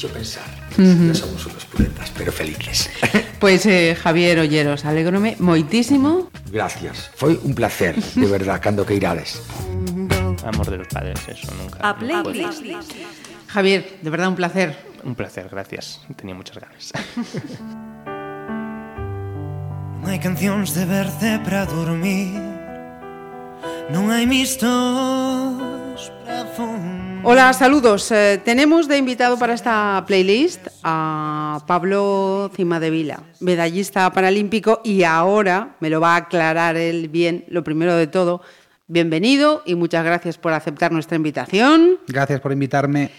fixo pensar. Uh -huh. somos unos puletas, pero felices. Pues, eh, Javier Olleros, alegrome moitísimo. Gracias, foi un placer, de verdad, cando que irades. Amor de los padres, eso nunca. A playlist. Javier, de verdad un placer. Un placer, gracias. Tenía muchas ganas. Non hai cancións de verde para dormir Non hai mistos para fumar Hola, saludos. Eh, tenemos de invitado para esta playlist a Pablo Cima de Vila, medallista paralímpico y ahora me lo va a aclarar él bien, lo primero de todo. Bienvenido y muchas gracias por aceptar nuestra invitación. Gracias por invitarme.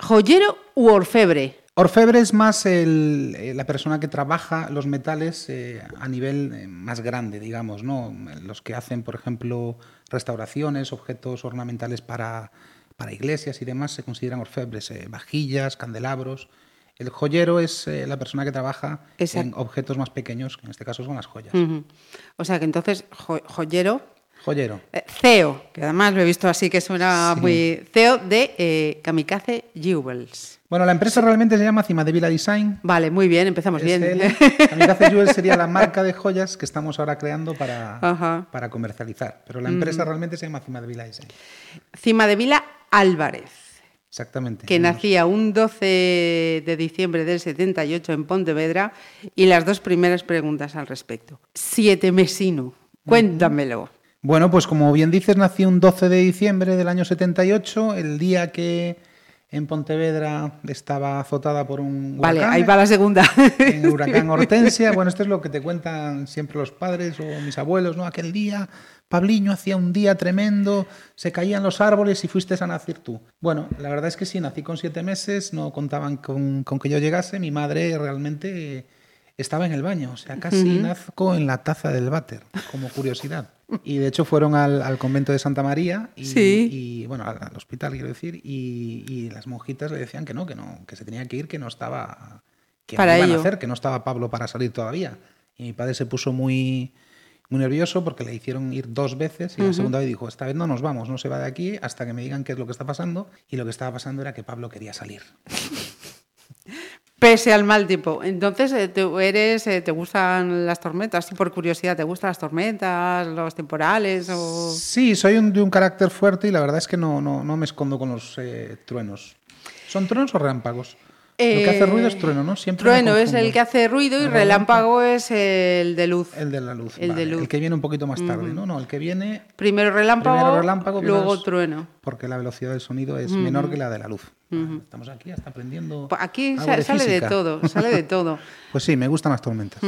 ¿Joyero u orfebre? Orfebre es más el, eh, la persona que trabaja los metales eh, a nivel más grande, digamos, ¿no? Los que hacen, por ejemplo, restauraciones, objetos ornamentales para, para iglesias y demás, se consideran orfebres, eh, vajillas, candelabros. El joyero es eh, la persona que trabaja Exacto. en objetos más pequeños, que en este caso son las joyas. Uh -huh. O sea que entonces, jo joyero Joyero. Eh, CEO, que además lo he visto así que suena sí. muy... CEO de eh, Kamikaze Jewels. Bueno, la empresa realmente se llama Cimadevila Design. Vale, muy bien, empezamos es bien. El, Kamikaze Jewels sería la marca de joyas que estamos ahora creando para, para comercializar. Pero la empresa mm. realmente se llama Cimadevila Design. Cimadevila Álvarez. Exactamente. Que nacía un 12 de diciembre del 78 en Pontevedra. Y las dos primeras preguntas al respecto. Siete mesino, cuéntamelo. Bueno, pues como bien dices, nací un 12 de diciembre del año 78, el día que en Pontevedra estaba azotada por un huracán. Vale, ahí va la segunda. En huracán Hortensia. Bueno, esto es lo que te cuentan siempre los padres o mis abuelos, ¿no? Aquel día, Pabliño, hacía un día tremendo, se caían los árboles y fuiste a nacer tú. Bueno, la verdad es que sí, nací con siete meses, no contaban con, con que yo llegase. Mi madre realmente estaba en el baño, o sea, casi uh -huh. nazco en la taza del váter, como curiosidad. Y de hecho fueron al, al convento de Santa María y, sí. y bueno, al, al, hospital quiero decir, y, y, las monjitas le decían que no, que no, que se tenía que ir, que no estaba, que para no iban a hacer, que no estaba Pablo para salir todavía. Y mi padre se puso muy, muy nervioso porque le hicieron ir dos veces y uh -huh. la segunda vez dijo, esta vez no nos vamos, no se va de aquí hasta que me digan qué es lo que está pasando. Y lo que estaba pasando era que Pablo quería salir. Pese al mal tiempo. Entonces, eh, ¿te, eres, eh, ¿te gustan las tormentas? Por curiosidad, ¿te gustan las tormentas, los temporales? O... Sí, soy un, de un carácter fuerte y la verdad es que no, no, no me escondo con los eh, truenos. ¿Son truenos o relámpagos? Eh, Lo que hace ruido es trueno, ¿no? Siempre trueno es el que hace ruido y el relámpago es el de luz. El de la luz. El, vale. de luz. el que viene un poquito más tarde, uh -huh. ¿no? No, el que viene. Primero relámpago, primero relámpago luego trueno. Porque la velocidad del sonido es uh -huh. menor que la de la luz. Uh -huh. Estamos aquí hasta aprendiendo. Pues aquí sale, sale de todo, sale de todo. pues sí, me gustan las tormentas.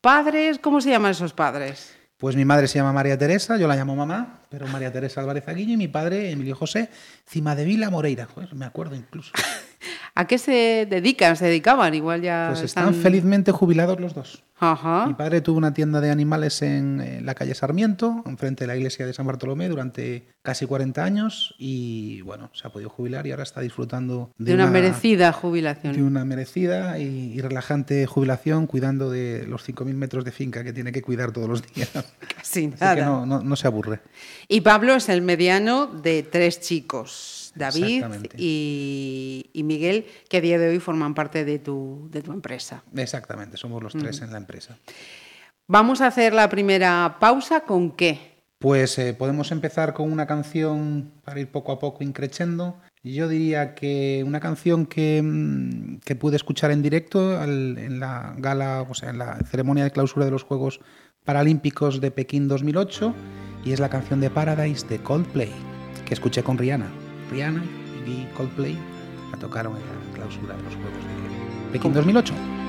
¿Padres? ¿Cómo se llaman esos padres? Pues mi madre se llama María Teresa, yo la llamo mamá, pero María Teresa Álvarez Aguillo y mi padre Emilio José Cimadevila Moreira. Pues me acuerdo incluso. ¿A qué se dedican? ¿Se dedicaban? Igual ya. Pues están, están... felizmente jubilados los dos. Ajá. Mi padre tuvo una tienda de animales en, en, la calle Sarmiento, enfrente de la iglesia de San Bartolomé, durante casi 40 años y bueno, se ha podido jubilar y ahora está disfrutando de, de una, una, merecida jubilación. De una merecida y, y relajante jubilación, cuidando de los 5.000 metros de finca que tiene que cuidar todos los días. Casi Así nada. que no, no, no se aburre. Y Pablo es el mediano de tres chicos. David y, y, Miguel, que a día de hoy forman parte de tu, de tu empresa. Exactamente, somos los tres en la empresa. Vamos a hacer la primera pausa con qué? Pues eh, podemos empezar con una canción para ir poco a poco increchendo. Yo diría que una canción que, mm, que pude escuchar en directo al, en la gala, o sea, en la ceremonia de clausura de los Juegos Paralímpicos de Pekín 2008 y es la canción de Paradise de Coldplay, que escuché con Rihanna. Rihanna y Coldplay la tocaron en la clausura de los Juegos de Pekín 2008.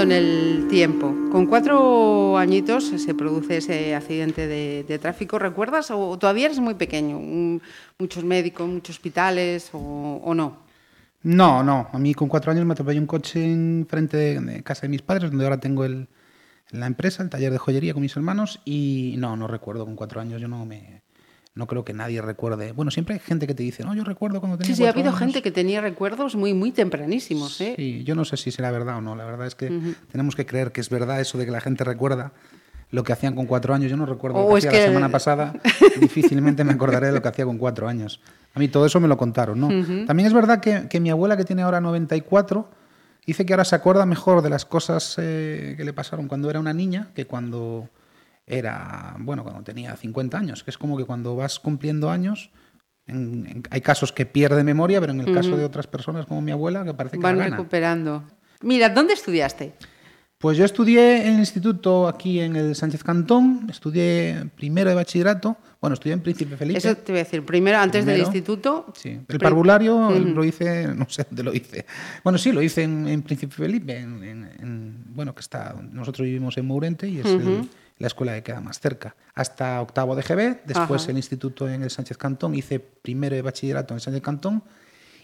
Avanzando en el tiempo. Con cuatro añitos se produce ese accidente de, de tráfico. ¿Recuerdas o todavía eres muy pequeño? Un- muchos médicos, muchos hospitales o, o no? No, no. A mí con cuatro años me atropelló un coche en frente de, de casa de mis padres, donde ahora tengo el, la empresa, el taller de joyería con mis hermanos. Y no, no recuerdo con cuatro años. Yo no me. No creo que nadie recuerde. Bueno, siempre hay gente que te dice, no, yo recuerdo cuando tenía Sí, sí, ha habido años". gente que tenía recuerdos muy, muy tempranísimos. ¿eh? Sí, yo no sé si será verdad o no. La verdad es que tenemos que creer que es verdad eso de que la gente recuerda lo que hacían con cuatro años. Yo no recuerdo O lo que hacía que- la semana pasada. Difícilmente me acordaré de lo que hacía con cuatro años. A mí todo eso me lo contaron, ¿no? También es verdad que, que mi abuela, que tiene ahora 94, dice que ahora se acuerda mejor de las cosas eh, que le pasaron cuando era una niña que cuando era, bueno, cuando tenía 50 años. Que es como que cuando vas cumpliendo años... en- en- hay casos que pierde memoria, pero en el caso de otras personas como mi abuela, que parece que Van la gana. recuperando. Mira, ¿dónde estudiaste? Pues yo estudié en el instituto aquí en el Sánchez Cantón, estudié primero de bachillerato, bueno, estudié en Príncipe Felipe. Eso te voy a decir. Primero, antes del instituto. Sí, el parvulario lo hice, no sé dónde lo hice. Bueno, sí, lo hice en, en Príncipe Felipe, en- bueno, que está, nosotros vivimos en Mourente y es el- la escuela que queda más cerca. Hasta octavo de GB, después Ajá. el instituto en el Sánchez Cantón, hice primero de bachillerato en el Sánchez Cantón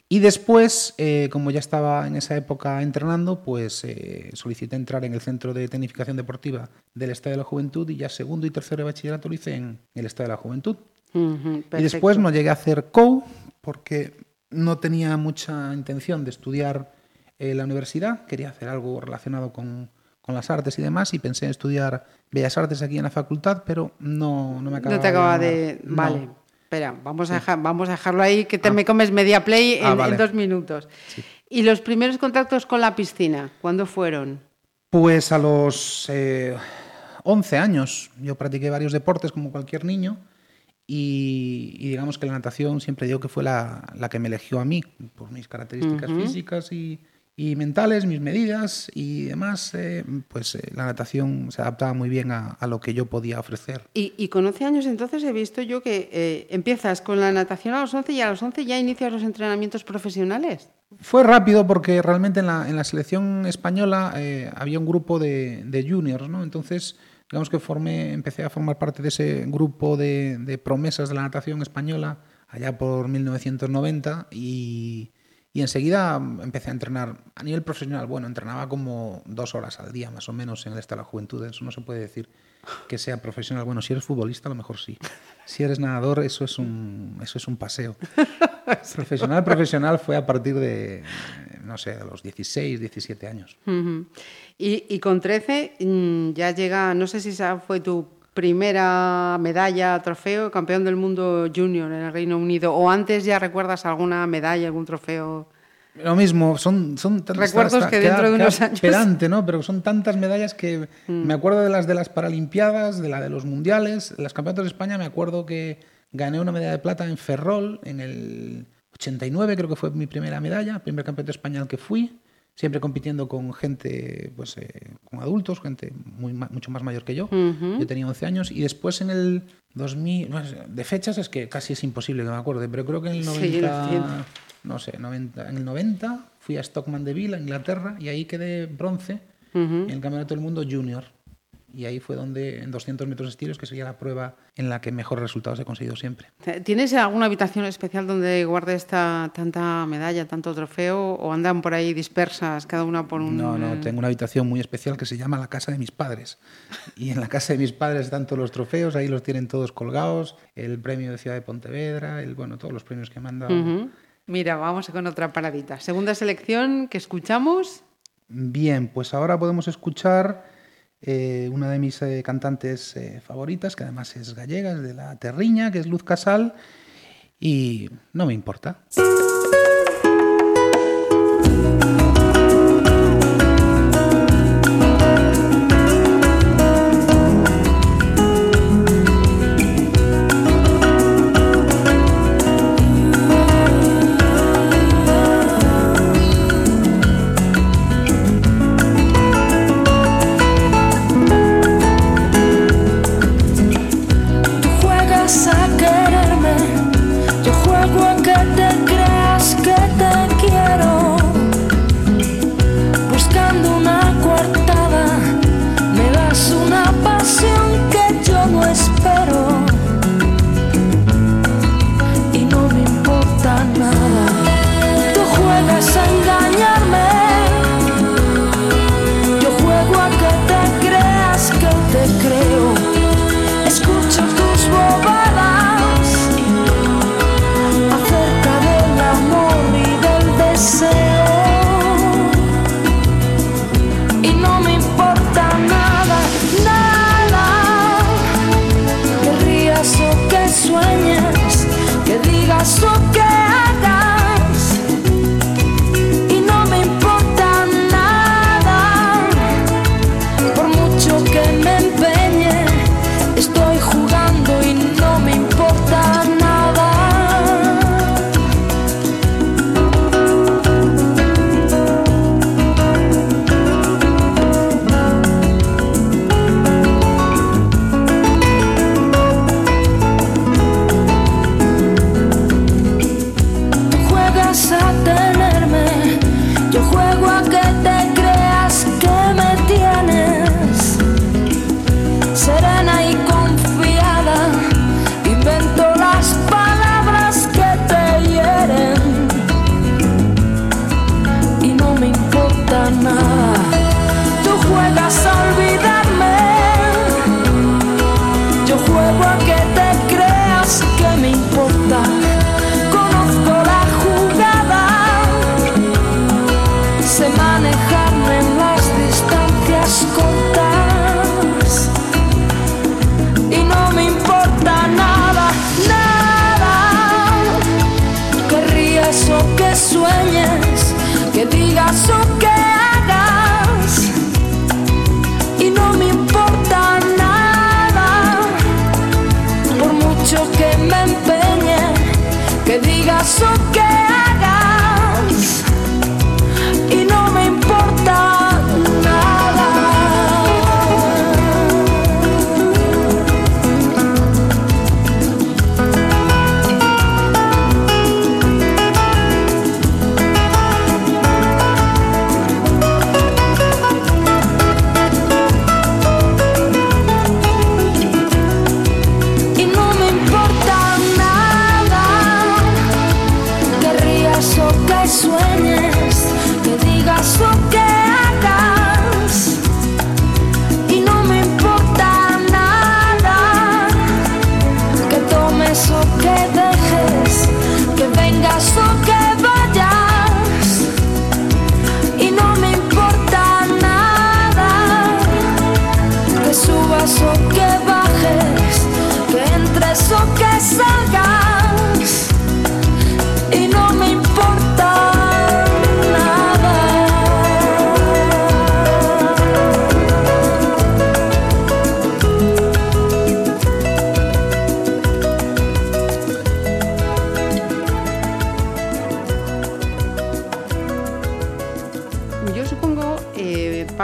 Y después, eh, como ya estaba en esa época entrenando, pues eh, solicité entrar en el Centro de Tecnificación Deportiva del Estado de la Juventud y ya segundo y tercero de bachillerato lo hice en el Estado de la Juventud. Y después no llegué a hacer COU porque no tenía mucha intención de estudiar en la universidad. Quería hacer algo relacionado con, con las artes y demás y pensé en estudiar Bellas Artes aquí en la facultad, pero no, no me acababa No te acaba de. No. Vale. Espera, vamos a, dejar- vamos a dejarlo ahí, que te me comes media play en, Ah, en vale. dos minutos. ¿Y los primeros contactos con la piscina? ¿Cuándo fueron? Pues a los eh, 11 años yo practiqué varios deportes como cualquier niño y, y digamos que la natación siempre digo que fue la, la que me eligió a mí por mis características físicas y, y mentales, mis medidas y demás, eh, pues eh, la natación se adaptaba muy bien a, a lo que yo podía ofrecer. Y, y con 11 años entonces he visto yo que eh, empiezas con la natación a los 11 y a los 11 ya inicias los entrenamientos profesionales. Fue rápido porque realmente en la, en la selección española había un grupo de, de juniors, ¿no? Entonces, digamos que formé, empecé a formar parte de ese grupo de, de promesas de la natación española allá por 1990 y, y enseguida empecé a entrenar a nivel profesional. Bueno, entrenaba como dos horas al día más o menos en el Estado de la Juventud. Eso no se puede decir que sea profesional. Bueno, si eres futbolista a lo mejor sí. Si eres nadador, eso es un, eso es un paseo. Profesional, profesional fue a partir de, no sé, de los 16, 17 años. Y, y con 13 mm, ya llega, no sé si esa fue tu primera medalla, trofeo, campeón del mundo junior en el Reino Unido, o antes ya recuerdas alguna medalla, algún trofeo. Lo mismo, son, son tantas- Recuerdos que dentro de unos años- pedante, ¿no? Pero son tantas medallas que Mm. me acuerdo de las de las Paralimpiadas, de la de los Mundiales, de las Campeonatos de España, me acuerdo que gané una medalla de plata en Ferrol en el 89, creo que fue mi primera medalla, primer campeonato español que fui, siempre compitiendo con gente, pues, eh, con adultos, gente muy, mucho más mayor que yo. Yo tenía 11 años y después en el 2000, no sé, de fechas es que casi es imposible que me acuerde, pero creo que en el Sí, 90, lo entiendo. no sé, 90, en el 90 fui a Stockman Deville, a Inglaterra, y ahí quedé bronce en el Campeonato del Mundo Junior. Y ahí fue donde, en 200 metros estilos, que sería la prueba en la que mejores resultados he conseguido siempre. ¿Tienes alguna habitación especial donde guardes esta, tanta medalla, tanto trofeo, o andan por ahí dispersas, cada una por un... No, no, tengo una habitación muy especial que se llama la casa de mis padres. Y en la casa de mis padres están todos los trofeos, ahí los tienen todos colgados, el premio de Ciudad de Pontevedra, el, bueno, todos los premios que me han dado. Ujú. Mira, vamos con otra paradita. Segunda selección que escuchamos. Bien, pues ahora podemos escuchar eh, una de mis eh, cantantes eh, favoritas, que además es gallega, es de la Terriña, que es Luz Casal, y no me importa.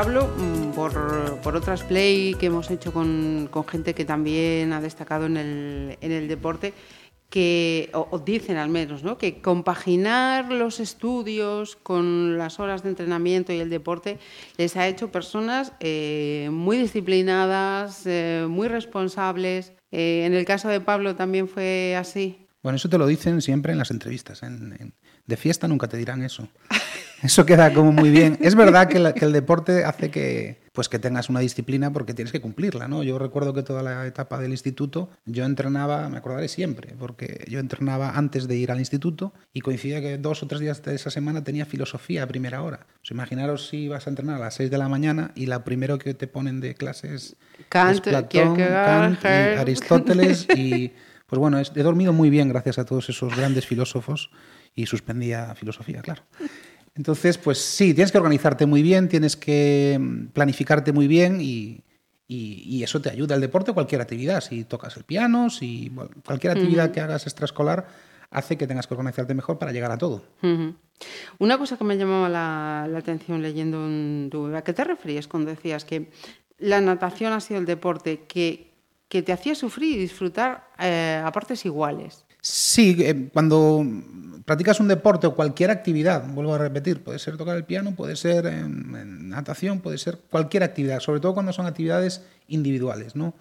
Pablo, mm, por, por otras play que hemos hecho con, con gente que también ha destacado en el, en el deporte, que, o, o dicen al menos, ¿no? que compaginar los estudios con las horas de entrenamiento y el deporte les ha hecho personas eh, muy disciplinadas, eh, muy responsables. Eh, en el caso de Pablo también fue así. Bueno, eso te lo dicen siempre en las entrevistas. en- en- de fiesta nunca te dirán eso. Eso queda como muy bien. Es verdad que, la- que el deporte hace que, pues que tengas una disciplina porque tienes que cumplirla, ¿no? Yo recuerdo que toda la etapa del instituto yo entrenaba, me acordaré siempre, porque yo entrenaba antes de ir al instituto y coincidía que dos o tres días de esa semana tenía filosofía a primera hora. Imaginaros si vas a entrenar a las 6 de la mañana y la primero que te ponen de clases Kant, es Platón, Kant y. Aristóteles y pues bueno, he dormido muy bien gracias a todos esos grandes filósofos y suspendía filosofía, claro. Entonces, pues sí, tienes que organizarte muy bien, tienes que mm, planificarte muy bien y, y- y eso te ayuda. El deporte cualquier actividad, si tocas el piano, si bueno, cualquier actividad que hagas extraescolar hace que tengas que organizarte mejor para llegar a todo. Una cosa que me llamaba la, la atención leyendo en tu ¿a qué te referías cuando decías que la natación ha sido el deporte que, que te hacía sufrir y disfrutar eh, a partes iguales? Sí, eh, cuando practicas un deporte o cualquier actividad, vuelvo a repetir, puede ser tocar el piano, puede ser natación, puede ser cualquier actividad, sobre todo cuando son actividades individuales, ¿no?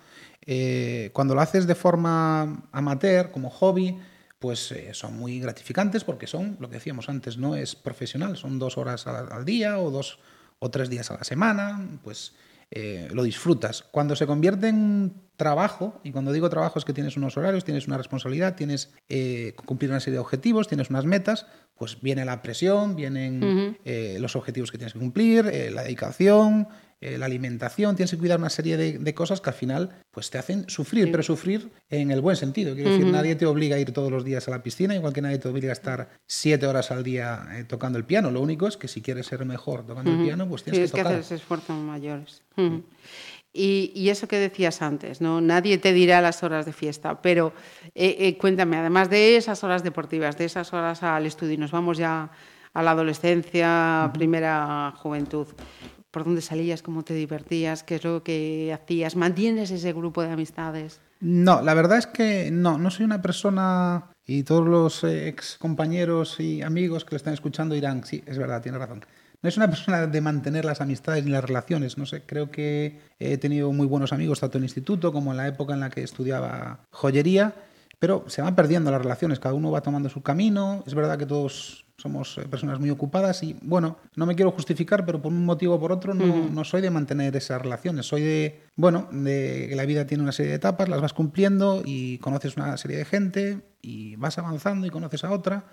Eh, cuando lo haces de forma amateur, como hobby, pues eh, son muy gratificantes porque son, lo que decíamos antes, no es profesional, son dos horas al día o dos o tres días a la semana, pues eh, lo disfrutas. Cuando se convierte en trabajo, y cuando digo trabajo es que tienes unos horarios, tienes una responsabilidad, tienes eh, cumplir una serie de objetivos, tienes unas metas, pues viene la presión, vienen eh, los objetivos que tienes que cumplir, eh, la dedicación, eh, la alimentación, tienes que cuidar una serie de, de cosas que al final pues te hacen sufrir, pero sufrir en el buen sentido. Quiero decir, nadie te obliga a ir todos los días a la piscina, igual que nadie te obliga a estar siete horas al día eh, tocando el piano. Lo único es que si quieres ser mejor tocando el piano, pues tienes Tienes que que tocar. hacer ese esfuerzo mayores. Y, y eso que decías antes, ¿no? Nadie te dirá las horas de fiesta, pero eh, eh, cuéntame, además de esas horas deportivas, de esas horas al estudio, y nos vamos ya a la adolescencia, primera juventud. ¿Por dónde salías? ¿Cómo te divertías? ¿Qué es lo que hacías? ¿Mantienes ese grupo de amistades? No, la verdad es que no, no soy una persona y todos los eh, ex compañeros y amigos que lo están escuchando dirán, sí, es verdad, tiene razón. No es una persona de mantener las amistades ni las relaciones, no sé, creo que he tenido muy buenos amigos tanto en el instituto como en la época en la que estudiaba joyería, pero se van perdiendo las relaciones, cada uno va tomando su camino, es verdad que todos somos eh, personas muy ocupadas y bueno, no me quiero justificar, pero por un motivo o por otro no, no soy de mantener esas relaciones, soy de, bueno, de que la vida tiene una serie de etapas, las vas cumpliendo y conoces una serie de gente y vas avanzando y conoces a otra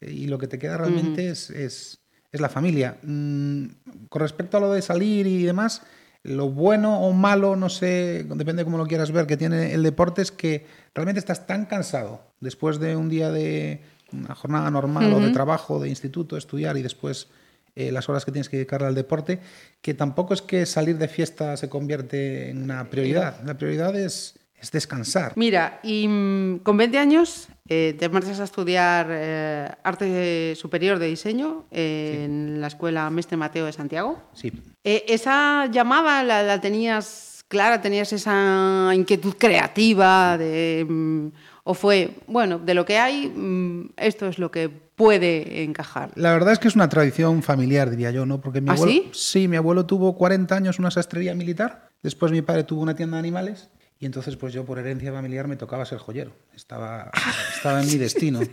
eh, y lo que te queda realmente es, es, es la familia. Mm, con respecto a lo de salir y demás, lo bueno o malo, no sé, depende de cómo lo quieras ver, que tiene el deporte es que realmente estás tan cansado después de un día de una jornada normal o de trabajo, de instituto, estudiar y después eh, las horas que tienes que dedicarle al deporte, que tampoco es que salir de fiesta se convierte en una prioridad. La prioridad es, es descansar. Mira, y mm, con 20 años eh, te marchas a estudiar eh, arte superior de diseño eh, en la escuela Mestre Mateo de Santiago. Sí. Eh, ¿Esa llamada la, la tenías clara? ¿Tenías esa inquietud creativa? De, mm, ¿O fue, bueno, de lo que hay, mm, esto es lo que puede encajar? La verdad es que es una tradición familiar, diría yo, ¿no? Porque mi ¿Ah, abuelo, sí? mi abuelo tuvo 40 años una sastrería militar, después mi padre tuvo una tienda de animales y entonces pues yo por herencia familiar me tocaba ser joyero. Estaba, estaba en mi destino.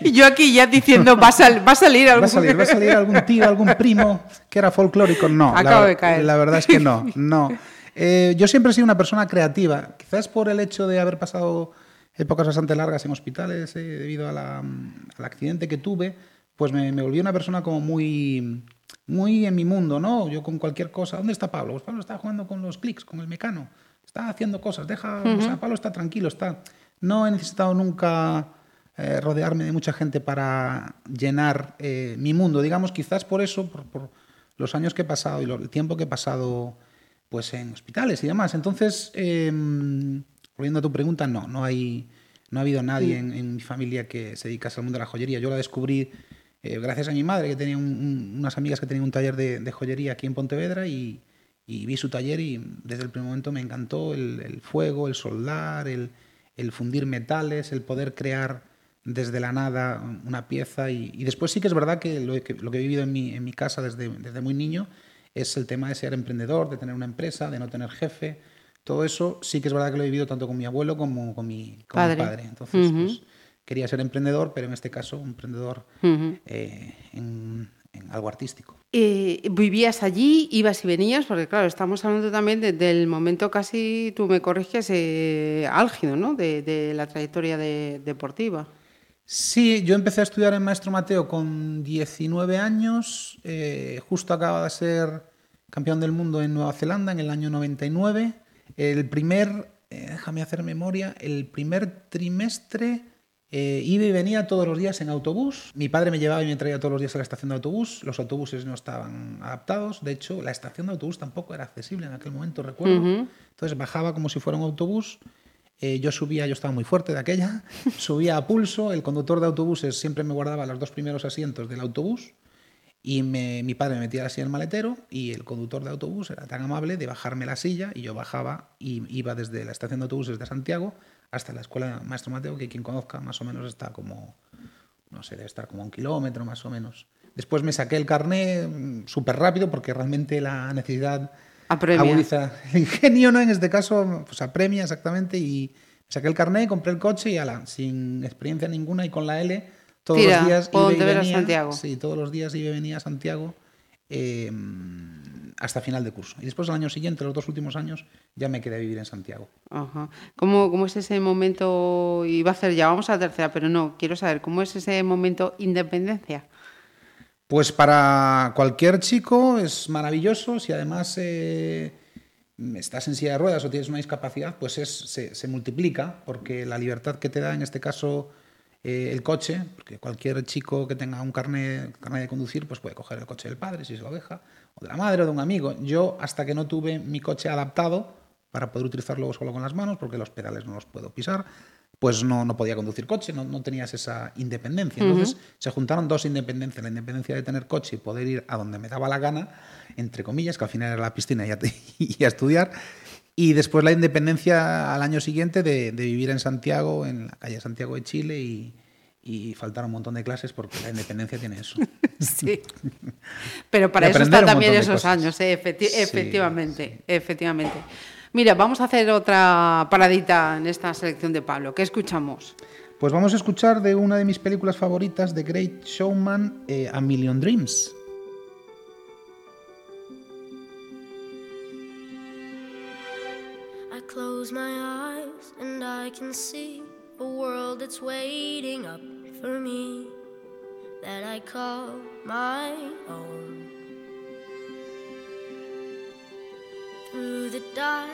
Y yo aquí ya diciendo, va a, sal- va a salir ¿Va algún... a salir, va a salir algún tío, algún primo que era folclórico? No. Acabo la, de caer. La verdad es que no, no. Eh, yo siempre he sido una persona creativa, quizás por el hecho de haber pasado épocas bastante largas en hospitales eh, debido a la- al accidente que tuve, pues me, me volví una persona como muy, muy en mi mundo, ¿no? Yo con cualquier cosa, ¿dónde está Pablo? Pues Pablo está jugando con los clics, con el mecano, está haciendo cosas, deja, o sea, Pablo está tranquilo, está... No he necesitado nunca eh, rodearme de mucha gente para llenar eh, mi mundo. Digamos, quizás por eso, por, por los años que he pasado y lo- el tiempo que he pasado pues en hospitales y demás. Entonces, eh, volviendo a tu pregunta, no, no hay, no ha habido nadie en, en mi familia que se dedicase al mundo de la joyería. Yo la descubrí eh, gracias a mi madre, que tenía un- un- unas amigas que tenían un taller de, de joyería aquí en Pontevedra y, y vi su taller y desde el primer momento me encantó el, el fuego, el soldar, el, el fundir metales, el poder crear desde la nada una pieza y, y después sí que es verdad que lo que, lo que he vivido en mi, en mi casa desde, desde muy niño es el tema de ser emprendedor, de tener una empresa, de no tener jefe. Todo eso sí que es verdad que lo he vivido tanto con mi abuelo como con mi, con mi Padre. padre. Entonces, pues, quería ser emprendedor, pero en este caso un emprendedor eh, en, en algo artístico. Eh, ¿Vivías allí, ibas y venías? Porque claro, estamos hablando también de- del momento casi, tú me corriges, eh, álgido, ¿no? De, de la trayectoria de- deportiva. Sí, yo empecé a estudiar en Maestro Mateo con 19 años, eh, justo acaba de ser campeón del mundo en Nueva Zelanda en el año 99. El primer, eh, déjame hacer memoria, el primer trimestre eh, iba y venía todos los días en autobús. Mi padre me llevaba y me traía todos los días a la estación de autobús. Los autobuses no estaban adaptados. De hecho, la estación de autobús tampoco era accesible en aquel momento, recuerdo. Ujú. Entonces bajaba como si fuera un autobús. Eh, yo subía, yo estaba muy fuerte de aquella, subía a pulso, el conductor de autobuses siempre me guardaba los dos primeros asientos del autobús y me- mi padre me metía así en el maletero y el conductor de autobús era tan amable de bajarme la silla y yo bajaba y iba desde la estación de autobuses de Santiago hasta la escuela Maestro Mateo, que quien conozca más o menos está como, no sé, debe estar como a un kilómetro más o menos. Después me saqué el carné mm, súper rápido porque realmente la necesidad Apremia. agudiza el ingenio, ¿no? En este caso, pues apremia exactamente y saqué el carné, compré el coche y ala, sin experiencia ninguna y con la L todos Tira, los días iba y venía, Santiago. Sí, todos los días iba y venía a Santiago eh, hasta final de curso. Y después al año siguiente, los dos últimos años, ya me quedé a vivir en Santiago. Ajá. ¿Cómo, ¿Cómo es ese momento? Iba a hacer, ya vamos a la tercera, pero no, quiero saber, ¿cómo es ese momento independencia? Pues para cualquier chico es maravilloso si además eh, estás en silla de ruedas o tienes una discapacidad, pues es, se, se multiplica porque la libertad que te da en este caso eh, el coche, porque cualquier chico que tenga un carnet, carnet de conducir, pues puede coger el coche del padre si se lo deja, o de la madre o de un amigo. Yo hasta que no tuve mi coche adaptado para poder utilizarlo solo con las manos, porque los pedales no los puedo pisar, pues no, no podía conducir coche, no, no tenías esa independencia. Entonces se juntaron dos independencias, la independencia de tener coche y poder ir a donde me daba la gana, entre comillas, que al final era la piscina y a, y a estudiar, y después la independencia al año siguiente de, de vivir en Santiago, en la calle Santiago de Chile, y, y faltar un montón de clases porque la independencia tiene eso. Sí. Pero para eso están también esos cosas. años, eh, efecti- Sí, efectivamente, efectivamente. Mira, vamos a hacer otra paradita en esta selección de Pablo. ¿Qué escuchamos? Pues vamos a escuchar de una de mis películas favoritas, The Great Showman, eh, A Million Dreams. I close my eyes and I can see a world that's waiting up for me that I call my own. Through the dark,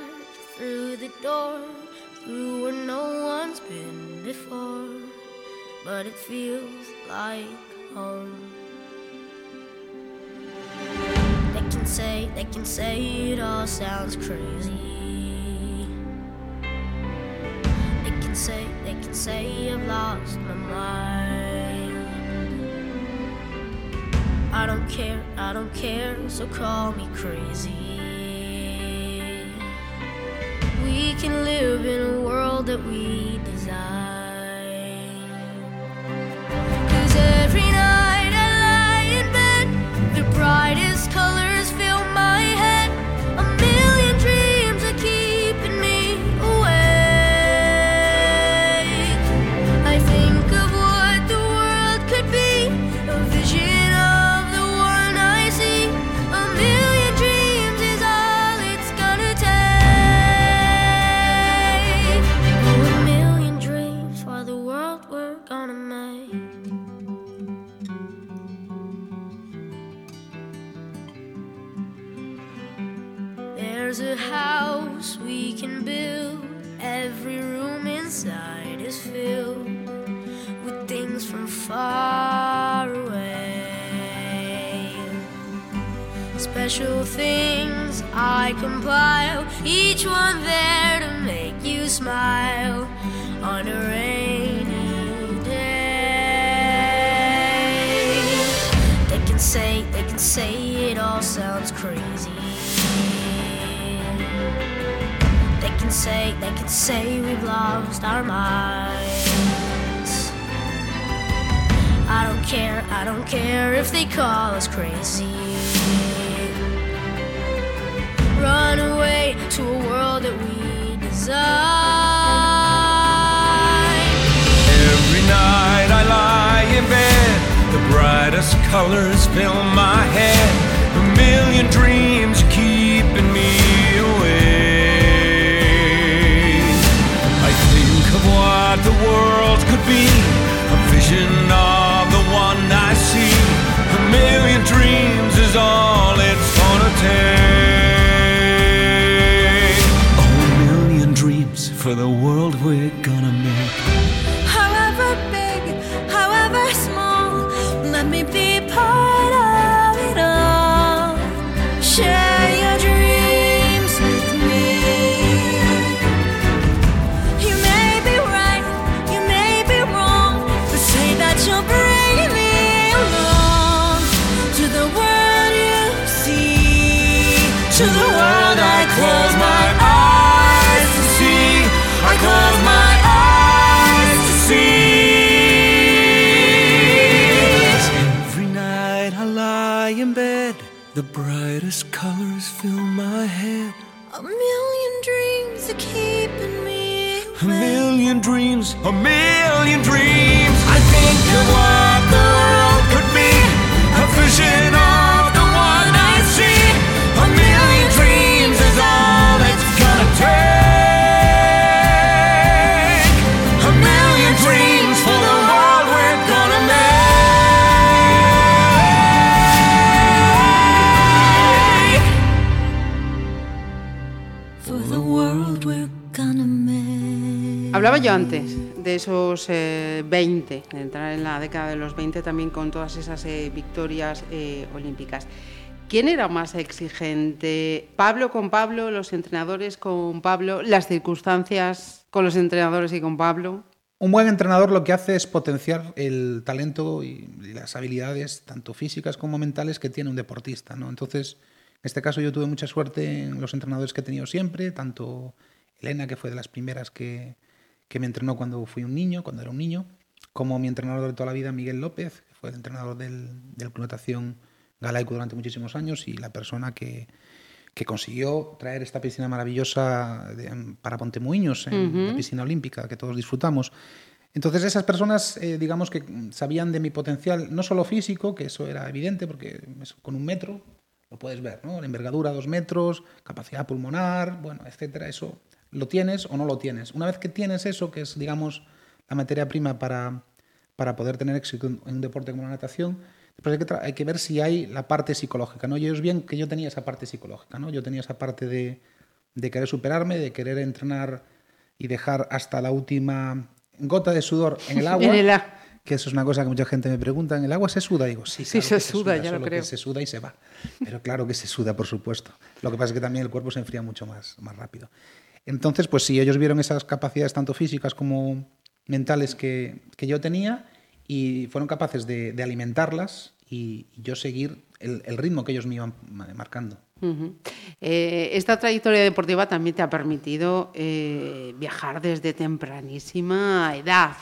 through the door, through where no one's been before, but it feels like home. They can say, they can say it all sounds crazy. Can say, they can say I've lost my mind. I don't care, I don't care, so call me crazy. We can live in a world that we design. Cause every night far away. Special things I compile, each one there to make you smile on a rainy day. They can say, they can say it all sounds crazy. They can say, they can say we've lost our minds. I don't care, I don't care if they call us crazy. Run away to a world that we design. Every night I lie in bed, the brightest colors fill my head. A million dreams keeping me awake. I think of what the world could be, a vision of dreams is all it's gonna take. A million dreams for the world we're gonna make. A million dreams. I think of what the world could be, a vision of the one I see. A million dreams is all it's gonna take. A million dreams for the world we're gonna make. For the world we're gonna make. Hablaba yo antes de esos eh, 20, de entrar en la década de los 20 también con todas esas eh, victorias eh, olímpicas. ¿Quién era más exigente? ¿Pablo con Pablo, los entrenadores con Pablo, las circunstancias con los entrenadores y con Pablo? Un buen entrenador lo que hace es potenciar el talento y las habilidades, tanto físicas como mentales, que tiene un deportista. ¿no? Entonces, en este caso yo tuve mucha suerte en los entrenadores que he tenido siempre, tanto Elena, que fue de las primeras que, que me entrenó cuando fui un niño, cuando era un niño, como mi entrenador de toda la vida, Miguel López, que fue el entrenador del, del Club Natación Galaico durante muchísimos años y la persona que, que consiguió traer esta piscina maravillosa de- para Pontemuiños, en la piscina olímpica que todos disfrutamos. Entonces esas personas, eh, digamos que sabían de mi potencial, no solo físico, que eso era evidente, porque con un metro lo puedes ver, ¿no? La envergadura dos metros, capacidad pulmonar, bueno, etcétera, eso lo tienes o no lo tienes. Una vez que tienes eso, que es, digamos, la materia prima para, para poder tener éxito en un deporte como la natación, después hay que, hay que ver si hay la parte psicológica, ¿no? Y es bien que yo tenía esa parte psicológica, ¿no? Yo tenía esa parte de, de querer superarme, de querer entrenar y dejar hasta la última gota de sudor en el agua. Que eso es una cosa que mucha gente me pregunta, ¿en el agua se suda? Digo, sí, se que suda, ya lo solo creo. Que se suda y se va. Pero claro que se suda, por supuesto. Lo que pasa es que también el cuerpo se enfría mucho más, más rápido. Entonces, pues sí, ellos vieron esas capacidades tanto físicas como mentales que, que yo tenía y fueron capaces de, de alimentarlas y yo seguir el, el ritmo que ellos me iban ma- marcando. Eh, esta trayectoria deportiva también te ha permitido eh, viajar desde tempranísima edad.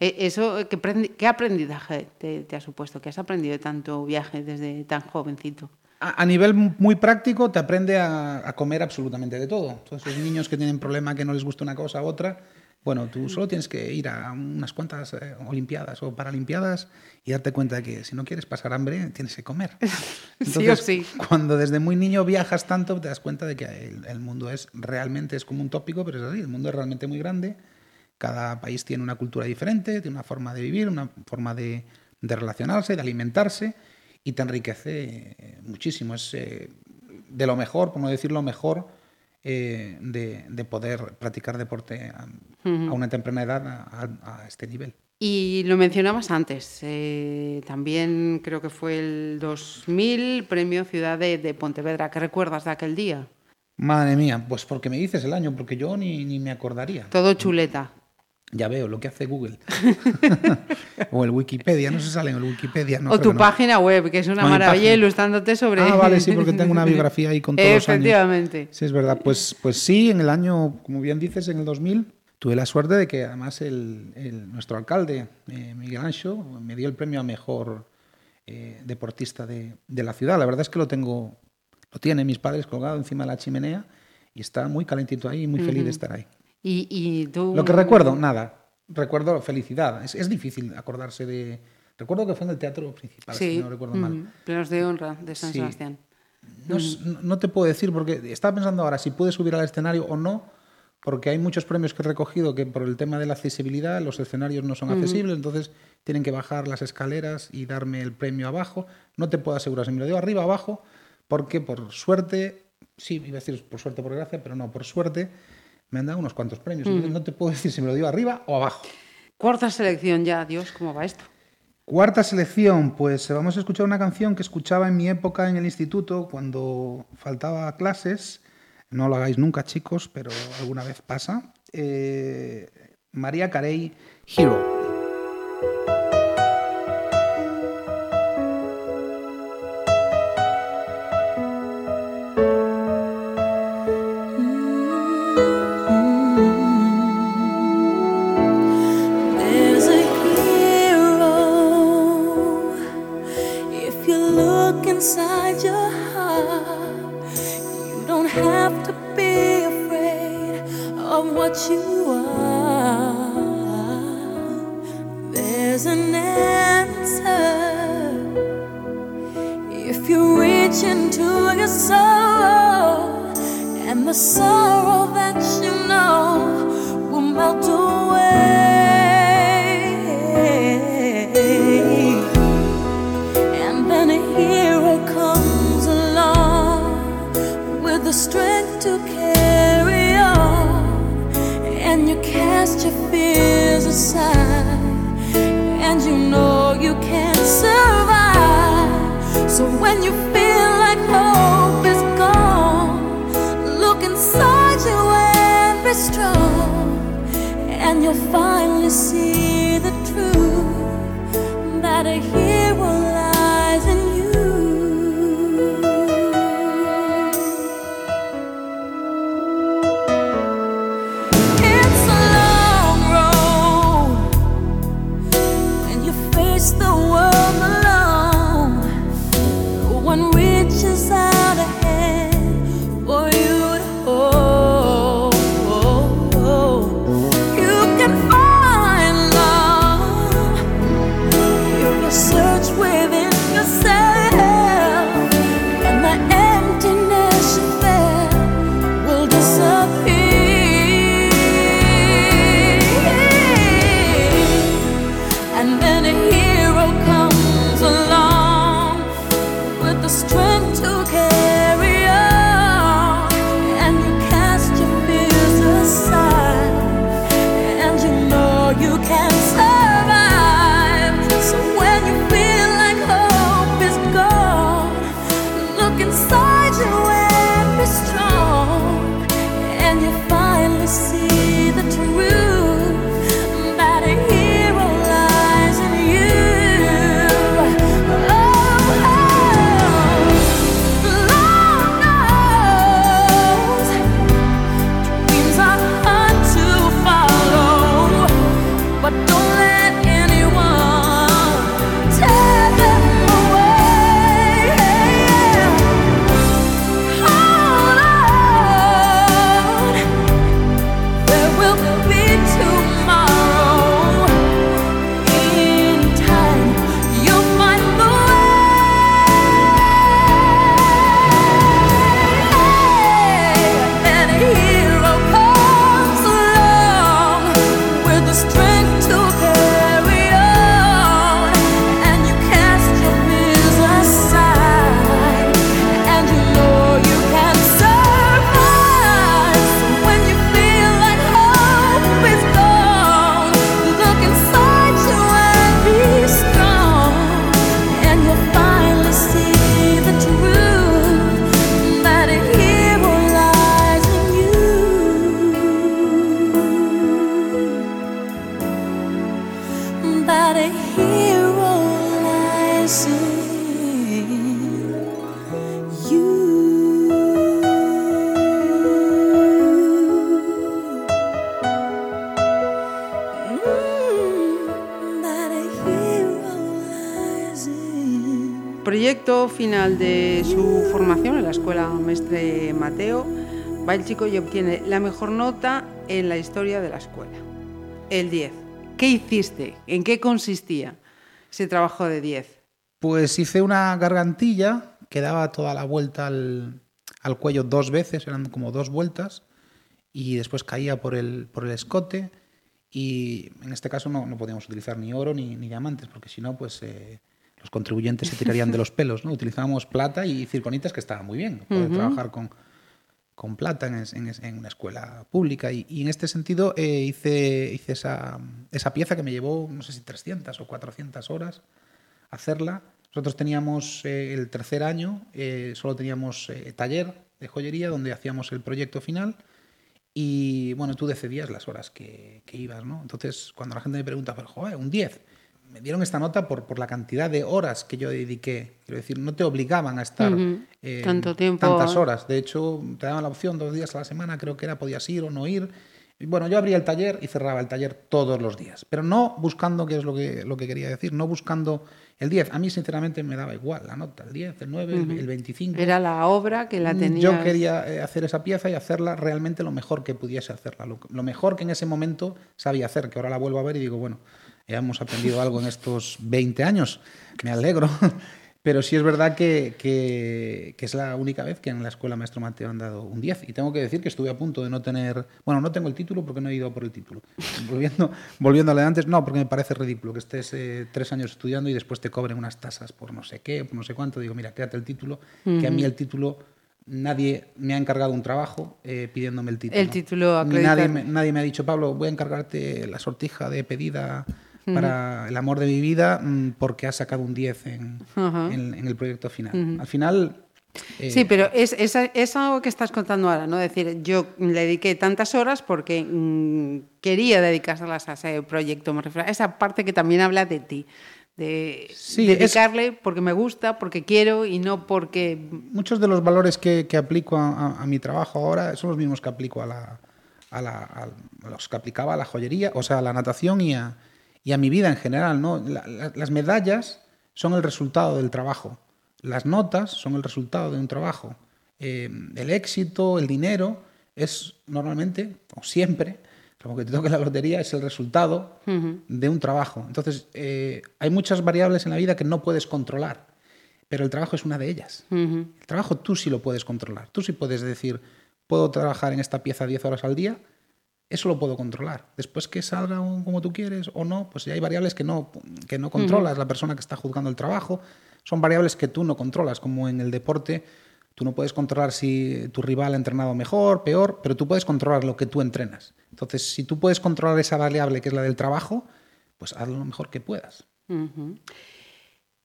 Eh, eso, ¿qué, aprendi- qué aprendizaje te, te ha supuesto? ¿Qué has aprendido de tanto viaje desde tan jovencito? A, a nivel muy práctico, te aprende a, a comer absolutamente de todo. Todos esos niños que tienen problema que no les gusta una cosa u otra, bueno, tú solo tienes que ir a unas cuantas eh, Olimpiadas o Paralimpiadas y darte cuenta de que si no quieres pasar hambre, tienes que comer. Sí o sí. Cuando desde muy niño viajas tanto, te das cuenta de que el, el mundo es realmente, es como un tópico, pero es así, el mundo es realmente muy grande. Cada país tiene una cultura diferente, tiene una forma de vivir, una forma de, de relacionarse, de alimentarse y te enriquece eh, muchísimo. Es eh, de lo mejor, por no decir lo mejor, eh, de, de poder practicar deporte a, a una temprana edad a, a- a este nivel. Y lo mencionabas antes, eh, también creo que fue el 2000 Premio Ciudad de, de Pontevedra. ¿Qué recuerdas de aquel día? Madre mía, pues porque me dices el año, porque yo ni, ni me acordaría. Todo chuleta. Ya veo lo que hace Google. o el Wikipedia, no se sale en el Wikipedia. No o tu no. página web, que es una maravilla ilustrándote sobre... Ah, vale, sí, porque tengo una biografía ahí con todos los años. Efectivamente. Sí, es verdad. Pues, pues sí, en el año, como bien dices, en el 2000, tuve la suerte de que además el, el- nuestro alcalde, eh, Miguel Ancho, me dio el premio a mejor eh, deportista de, de la ciudad. La verdad es que lo tengo, lo tienen mis padres colgado encima de la chimenea y está muy calentito ahí y muy feliz de estar ahí. Y, y tú... Lo que recuerdo, nada. Recuerdo felicidad. Es, es difícil acordarse de... Recuerdo que fue en el teatro principal, Sí, si no recuerdo mal. ujú, plenos de honra de San Sí. Sebastián. No, no- te puedo decir, porque estaba pensando ahora si pude subir al escenario o no, porque hay muchos premios que he recogido que por el tema de la accesibilidad los escenarios no son accesibles, entonces tienen que bajar las escaleras y darme el premio abajo. No te puedo asegurar si me lo dio arriba o abajo, porque por suerte, sí, iba a decir por suerte, por gracia, pero no, por suerte me han dado unos cuantos premios. Entonces no te puedo decir si me lo dio arriba o abajo. Cuarta selección ya, Dios, ¿cómo va esto? Cuarta selección, pues vamos a escuchar una canción que escuchaba en mi época en el instituto cuando faltaba clases. No lo hagáis nunca, chicos, pero alguna vez pasa. Eh, María Carey, Hero. To carry on, and you cast your fears aside, and you know you can't survive. So when you feel like hope is gone, look inside you and be strong, and you'll finally see the truth that a Va el chico y obtiene la mejor nota en la historia de la escuela. El 10. ¿Qué hiciste? ¿En qué consistía ese trabajo de 10? Pues hice una gargantilla que daba toda la vuelta al, al cuello dos veces, eran como dos vueltas, y después caía por el, por el escote. Y en este caso no, no podíamos utilizar ni oro ni, ni diamantes, porque si no, pues eh, los contribuyentes se tirarían de los pelos. ¿no? Utilizábamos plata y circonitas, que estaba muy bien, poder trabajar con, con plata en, una escuela pública. Y, en este sentido eh, hice, esa, pieza que me llevó, no sé si 300 o 400 horas hacerla. Nosotros teníamos eh, el tercer año, eh, solo teníamos taller de joyería donde hacíamos el proyecto final y bueno, tú decidías las horas que, que ibas, ¿no? Entonces, cuando la gente me pregunta, pero joder, un 10, me dieron esta nota por, por la cantidad de horas que yo dediqué. Quiero decir, no te obligaban a estar eh, Tanto tiempo. tantas horas. De hecho, te daban la opción dos días a la semana, creo que era, podías ir o no ir. Y bueno, yo abría el taller y cerraba el taller todos los días, pero no buscando, que es lo que, lo que quería decir, no buscando el 10. A mí, sinceramente, me daba igual la nota, el 10, el 9, el- el 25. Era la obra que la tenía. Yo quería eh, hacer esa pieza y hacerla realmente lo mejor que pudiese hacerla, lo, lo mejor que en ese momento sabía hacer, que ahora la vuelvo a ver y digo, bueno, hemos aprendido algo en estos 20 años, me alegro. Pero sí es verdad que, que- que es la única vez que en la escuela Maestro Mateo han dado un 10. Y tengo que decir que estuve a punto de no tener. Bueno, no tengo el título porque no he ido por el título. Volviendo, volviendo a lo de antes, no, porque me parece ridículo que estés eh, tres años estudiando y después te cobren unas tasas por no sé qué, por no sé cuánto. Digo, mira, quédate el título, que a mí el título. Nadie me ha encargado un trabajo eh, pidiéndome el título. El título Ni nadie me, nadie me ha dicho, Pablo, voy a encargarte la sortija de pedida para el amor de mi vida mm, porque has sacado un 10 en, Ajá. en- en el proyecto final. Al final... eh, Sí, pero es, es, es algo que estás contando ahora, ¿no? Es decir, yo le dediqué tantas horas porque mm, quería dedicárselas a ese proyecto, me refiero a esa parte que también habla de ti, de Sí, es- dedicarle porque me gusta, porque quiero y no porque... muchos de los valores que, que aplico a, a- a mi trabajo ahora son los mismos que aplico a, la, a, la- a los que aplicaba a la joyería, o sea, a la natación y a, y a mi vida en general. ¿no? La- la- las medallas son el resultado del trabajo, las notas son el resultado de un trabajo. Eh, el éxito, el dinero, es normalmente, o siempre, como que te toque la lotería, es el resultado de un trabajo. Entonces, eh, hay muchas variables en la vida que no puedes controlar, pero el trabajo es una de ellas. El trabajo tú sí lo puedes controlar. Tú sí puedes decir, puedo trabajar en esta pieza 10 horas al día, eso lo puedo controlar. Después que salga como tú quieres o no, pues ya hay variables que no, que no controlas. La persona que está juzgando el trabajo son variables que tú no controlas, como en el deporte. Tú no puedes controlar si tu rival ha entrenado mejor, peor, pero tú puedes controlar lo que tú entrenas. Entonces, si tú puedes controlar esa variable que es la del trabajo, pues hazlo lo mejor que puedas.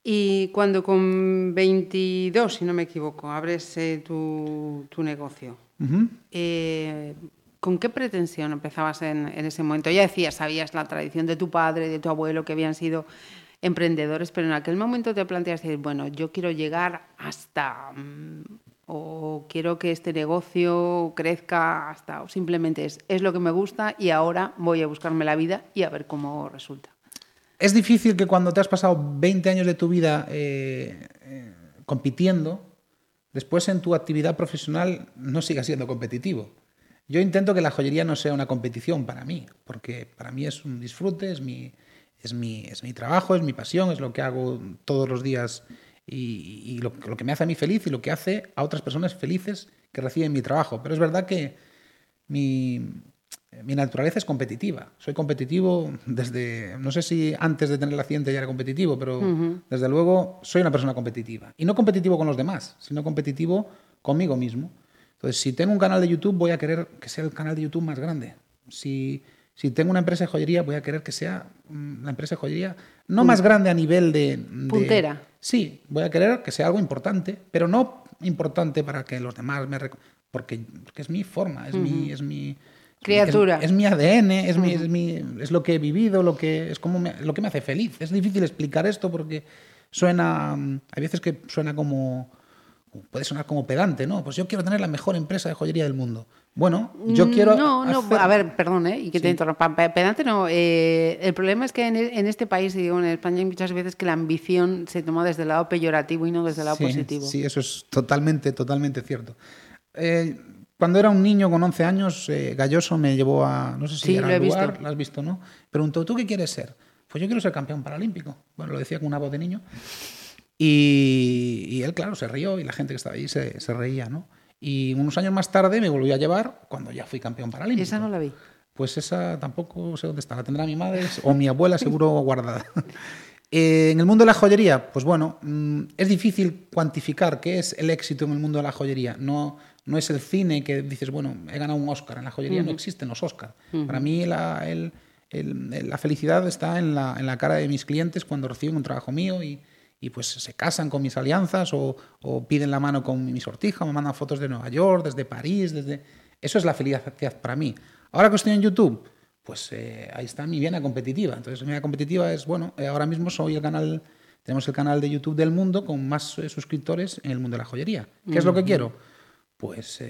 Y cuando con 22, si no me equivoco, abres eh, tu, tu negocio, eh, ¿con qué pretensión empezabas en, ese momento? Ya decías, sabías la tradición de tu padre, de tu abuelo, que habían sido emprendedores, pero en aquel momento te planteas decir, bueno, yo quiero llegar hasta, mm, o quiero que este negocio crezca hasta, o simplemente es, es lo que me gusta y ahora voy a buscarme la vida y a ver cómo resulta. Es difícil que cuando te has pasado 20 años de tu vida eh, eh, compitiendo, después en tu actividad profesional no sigas siendo competitivo. Yo intento que la joyería no sea una competición para mí, porque para mí es un disfrute, es mi, es mi, es mi trabajo, es mi pasión, es lo que hago todos los días y, y lo, lo que me hace a mí feliz y lo que hace a otras personas felices que reciben mi trabajo. Pero es verdad que mi, mi naturaleza es competitiva. Soy competitivo desde, no sé si antes de tener el accidente ya era competitivo, pero desde luego soy una persona competitiva. Y no competitivo con los demás, sino competitivo conmigo mismo. Entonces, si tengo un canal de YouTube, voy a querer que sea el canal de YouTube más grande. Si, si tengo una empresa de joyería, voy a querer que sea mm, la empresa de joyería no más grande a nivel de, de- Puntera. Sí, voy a querer que sea algo importante, pero no importante para que los demás me... Porque, porque es mi forma, es mi... Es mi Criatura. Es, es mi ADN, es, mi, es, mi- es lo que he vivido, lo que, es como me- lo que me hace feliz. Es difícil explicar esto porque suena... mm, Hay veces que suena como... Puede sonar como pedante, ¿no? Pues yo quiero tener la mejor empresa de joyería del mundo. Bueno, yo quiero... Mm, No, no, hacer- a ver, perdón, ¿eh? Y que te Sí. interrumpa. Pe- Pedante no. eh, el problema es que en, en este país, digo, en España, hay muchas veces que la ambición se toma desde el lado peyorativo y no desde el lado sí, positivo. Sí, eso es totalmente, totalmente cierto. Eh, cuando era un niño con 11 años, eh, Galloso me llevó a, no sé si Sí, era lo he lugar, visto. lo has visto, ¿no? Preguntó, ¿tú qué quieres ser? Pues yo quiero ser campeón paralímpico. Bueno, lo decía con una voz de niño. Y, y él, claro, se rió y la gente que estaba ahí se, se reía, ¿no? Y unos años más tarde me volvió a llevar cuando ya fui campeón paralímpico. Esa no la vi. Pues esa tampoco sé dónde está. La tendrá mi madre o mi abuela seguro guardada. Eh, en el mundo de la joyería, pues bueno, mm, es difícil cuantificar qué es el éxito en el mundo de la joyería. No, no es el cine que dices, bueno, he ganado un Oscar. En la joyería no existen los Oscars. Para mí la, el- el- el- la felicidad está en la, en la cara de mis clientes cuando reciben un trabajo mío y, y pues se casan con mis alianzas o, o piden la mano con mi sortija, me mandan fotos de Nueva York, desde París, desde... Eso es la felicidad para mí. Ahora que estoy en YouTube, pues eh, ahí está mi vena competitiva. Entonces, mi vena competitiva es, bueno, eh, ahora mismo soy el canal, tenemos el canal de YouTube del mundo con más eh, suscriptores en el mundo de la joyería. ¿Qué es lo que quiero? Pues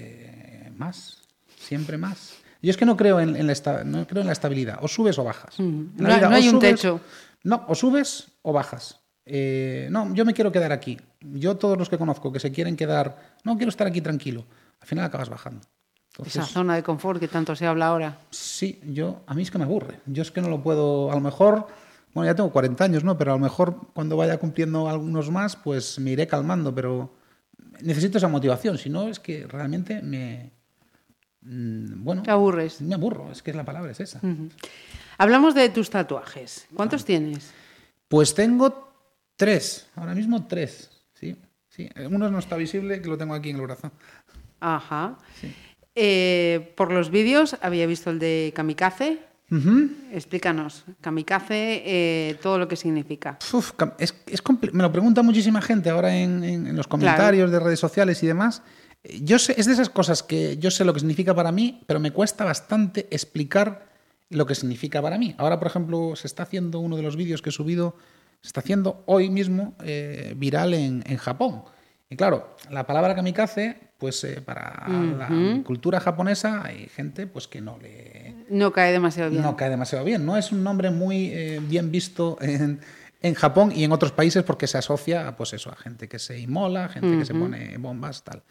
más, siempre más. Yo es que no creo en, en la, no creo en la estabilidad. O subes o bajas. En la No hay- no o hay un techo. No, o subes o bajas. Eh, no, yo me quiero quedar aquí. Yo todos los que conozco que se quieren quedar, no quiero estar aquí tranquilo. Al final acabas bajando. Entonces, Esa zona de confort que tanto se habla ahora. Sí, yo, a mí es que me aburre. Yo es que no lo puedo, a lo mejor, bueno, ya tengo 40 años, ¿no? Pero a lo mejor cuando vaya cumpliendo algunos más, pues me iré calmando, pero necesito esa motivación. Si no, es que realmente me, mm, bueno, Te aburres. me aburro, es que la palabra es esa. Hablamos de tus tatuajes. ¿Cuántos tienes? Pues tengo tres, ahora mismo tres, sí, sí. Uno no está visible, que lo tengo aquí en el brazo. Ajá. Eh, por los vídeos había visto el de Kamikaze. Explícanos, Kamikaze, eh, todo lo que significa. Uf, es, es me lo pregunta muchísima gente ahora en, en- en los comentarios de redes sociales y demás. Eh, Yo sé, es de esas cosas que yo sé lo que significa para mí, pero me cuesta bastante explicar lo que significa para mí. Ahora, por ejemplo, se está haciendo uno de los vídeos que he subido, se está haciendo hoy mismo eh, viral en, en Japón. Y claro, la palabra kamikaze, pues eh, para la cultura japonesa hay gente pues que no le, No cae demasiado bien. no cae demasiado bien. No es un nombre muy eh, bien visto en, en Japón y en otros países porque se asocia a, pues eso, a gente que se inmola, gente que se pone bombas, tal.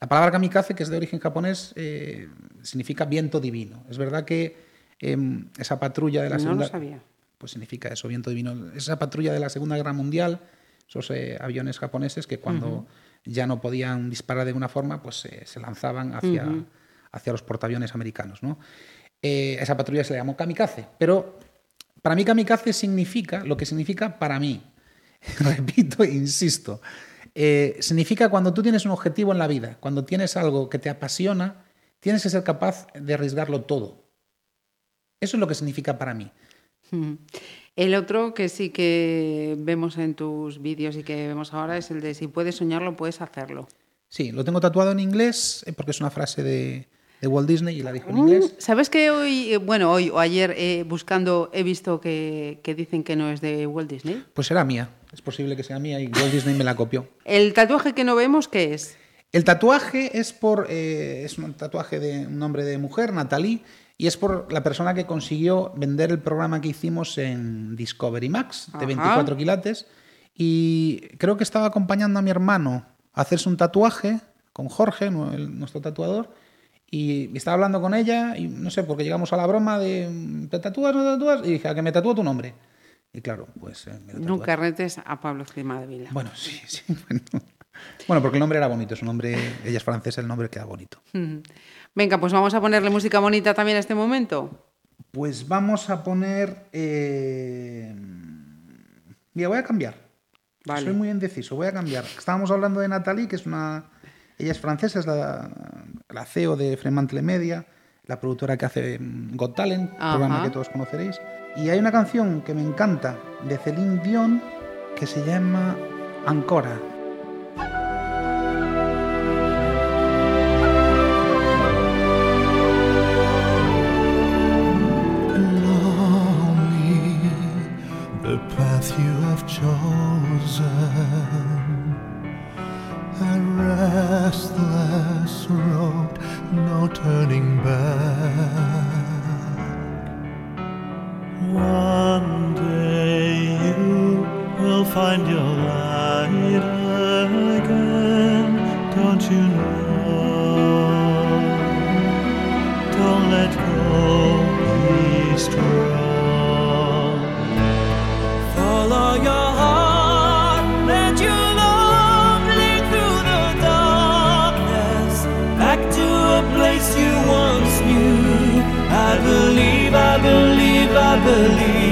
La palabra kamikaze, que es de origen japonés, eh, significa viento divino. Es verdad que em, esa patrulla de la No lo segunda... sabía. Pues significa eso, viento divino. Esa patrulla de la Segunda Guerra Mundial, esos eh, aviones japoneses que cuando ya no podían disparar de una forma, pues eh, se lanzaban hacia, hacia los portaaviones americanos. ¿no? Eh, esa patrulla se le llamó kamikaze, pero para mí kamikaze significa lo que significa para mí. Repito e insisto. Significa cuando tú tienes un objetivo en la vida, cuando tienes algo que te apasiona, tienes que ser capaz de arriesgarlo todo. Eso es lo que significa para mí. El otro que sí que vemos en tus vídeos y que vemos ahora es el de si puedes soñarlo, puedes hacerlo. Sí, lo tengo tatuado en inglés eh, porque es una frase de, de Walt Disney y la dijo en Mm, inglés. ¿Sabes que hoy, eh, bueno, hoy o ayer eh, buscando he visto que, que dicen que no es de Walt Disney? Pues era mía. Es posible que sea mía y Walt Disney me la copió. El tatuaje que no vemos, ¿qué es? El tatuaje es por eh, es un tatuaje de un nombre de mujer, Natalie, y es por la persona que consiguió vender el programa que hicimos en Discovery Max de Ajá. 24 quilates y creo que estaba acompañando a mi hermano a hacerse un tatuaje con Jorge, el- nuestro tatuador, y estaba hablando con ella y no sé, porque llegamos a la broma de ¿te tatúas no te tatúas? Y dije, a que me tatúo tu nombre. Y claro, pues eh, me. Nunca retes a Pablo Cima de Vila. Bueno, sí, sí. Bueno. Bueno, porque el nombre era bonito, es un nombre, ella es francesa, el nombre queda bonito. Venga, pues vamos a ponerle música bonita también a este momento. Pues vamos a poner. eh, Mira, voy a cambiar. Vale. Soy muy indeciso, voy a cambiar. Estábamos hablando de Nathalie, que es una. Ella es francesa, es la, la CEO de Fremantle Media, la productora que hace mm, Got Talent, Ajá. programa que todos conoceréis. Y hay una canción que me encanta de Celine Dion que se llama Ancora. Believe, I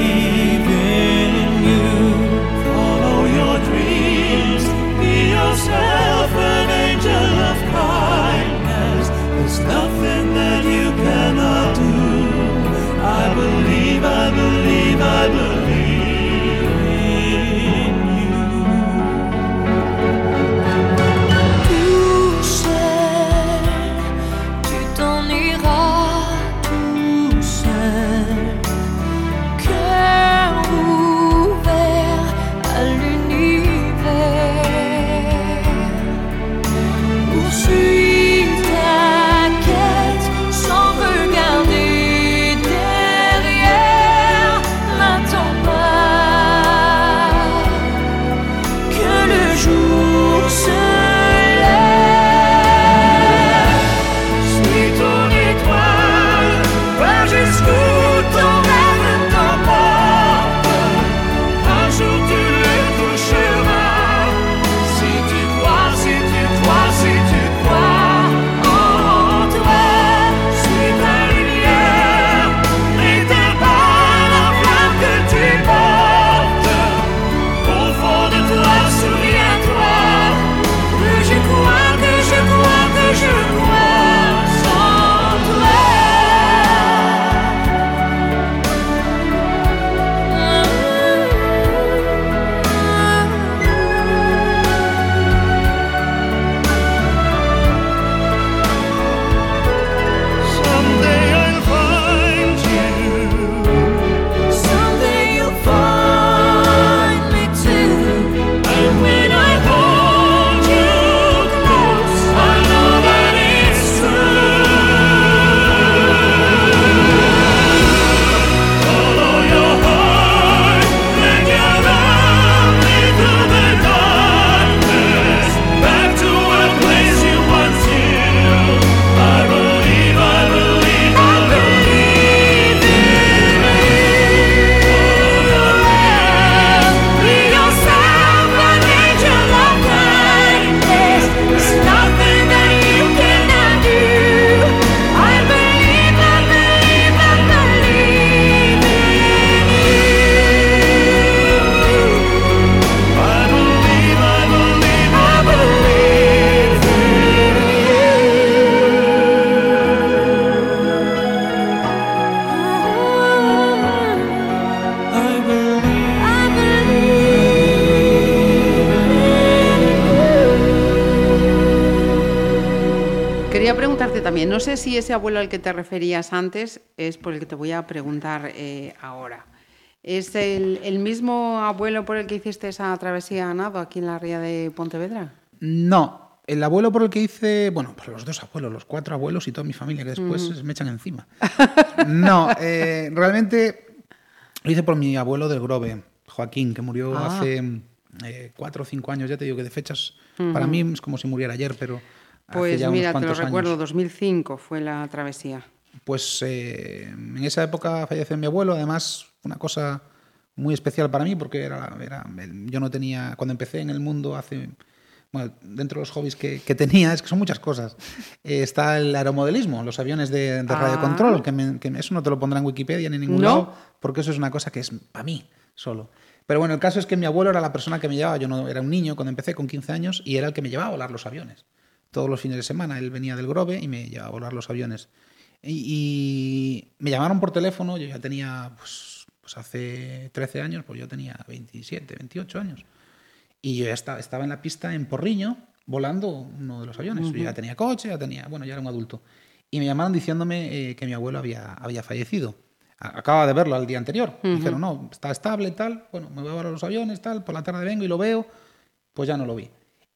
No sé si ese abuelo al que te referías antes es por el que te voy a preguntar eh, ahora. ¿Es el, el mismo abuelo por el que hiciste esa travesía a nado aquí en la ría de Pontevedra? No, el abuelo por el que hice, bueno, por los dos abuelos, los cuatro abuelos y toda mi familia, que después me echan encima. No, eh, realmente lo hice por mi abuelo del Grove, Joaquín, que murió Ah. hace eh, cuatro o cinco años, ya te digo que de fechas, para mí es como si muriera ayer, pero... Pues ya mira, te lo años. recuerdo, 2005 fue la travesía. Pues eh, en esa época falleció mi abuelo, además una cosa muy especial para mí porque era, era- yo no tenía, cuando empecé en el mundo hace, bueno, dentro de los hobbies que, que tenía, es que son muchas cosas, eh, está el aeromodelismo, los aviones de, de Ah. radiocontrol, que, me- que eso no te lo pondrá en Wikipedia ni en ningún ¿No? lado, porque eso es una cosa que es para mí solo. Pero bueno, el caso es que mi abuelo era la persona que me llevaba, yo no era un niño cuando empecé con 15 años y era el que me llevaba a volar los aviones. Todos los fines de semana él venía del Grove y me llevaba a volar los aviones. Y, y me llamaron por teléfono, yo ya tenía, pues, pues hace 13 años, pues yo tenía 27, 28 años. Y yo ya estaba, estaba en la pista en Porriño, volando uno de los aviones. Yo ya tenía coche, ya tenía, bueno, ya era un adulto. Y me llamaron diciéndome eh, que mi abuelo había, había fallecido. A- Acababa de verlo al día anterior. Dijeron, no, está estable, tal. Bueno, me voy a volar los aviones, tal. Por la tarde vengo y lo veo. Pues ya no lo vi.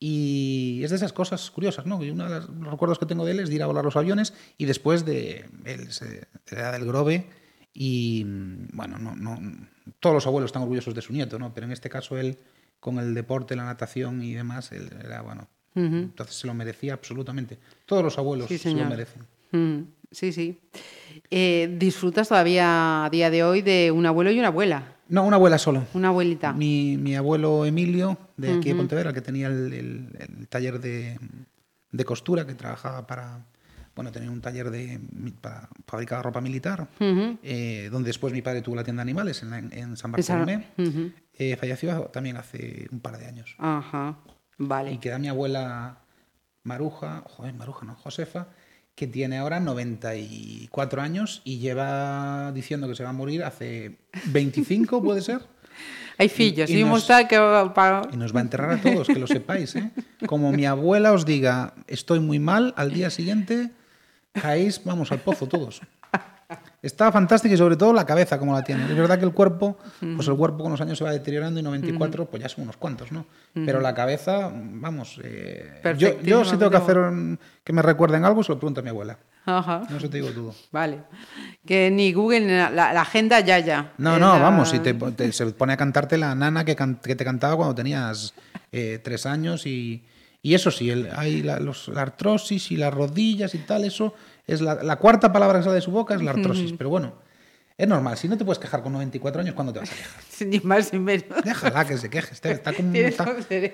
Y es de esas cosas curiosas, ¿no? Y uno de los recuerdos que tengo de él es de ir a volar los aviones y después de él, se- de la edad del Grove. Y mm, bueno, no, no, todos los abuelos están orgullosos de su nieto, ¿no? Pero en este caso él, con el deporte, la natación y demás, él era, bueno, entonces se lo merecía absolutamente. Todos los abuelos Sí, se lo merecen. Mm, sí, sí. Eh, ¿Disfrutas todavía a día de hoy de un abuelo y una abuela? No, una abuela solo. Una abuelita. Mi, mi abuelo Emilio, de aquí de Pontevedra, que tenía el, el- el taller de, de costura, que trabajaba para. Bueno, tenía un taller de, para fabricar ropa militar, eh, donde después mi padre tuvo la tienda de animales en, en San Bartolomé. Eh, falleció también hace un par de años. Ajá, vale. Y queda mi abuela Maruja, joder, Maruja, no, Josefa, que tiene ahora 94 años y lleva diciendo que se va a morir hace 25, puede ser. Hay fillos, y y, nos- mostrar que para... Y nos va a enterrar a todos, que lo sepáis. ¿eh? Como mi abuela os diga, estoy muy mal, al día siguiente caéis, vamos, al pozo todos. Está fantástica y sobre todo la cabeza como la tiene. Es verdad que el cuerpo, pues el cuerpo con los años se va deteriorando y 94 pues ya son unos cuantos, ¿no? Pero la cabeza, vamos, eh, yo, yo si tengo que hacer un- que me recuerden algo, se lo pregunto a mi abuela. Ajá. No eso te digo todo. Vale. Que ni Google, la, la- agenda ya, ya. No, no, la- vamos, si te, te- se pone a cantarte la nana que, can- que te cantaba cuando tenías eh, tres años y, y eso sí, el, hay la, los- la artrosis y las rodillas y tal, eso es la, la cuarta palabra que sale de su boca es la artrosis, pero bueno, es normal, si no te puedes quejar con 94 años, ¿cuándo te vas a quejar? Ni más ni menos. Déjala que se queje, está, como-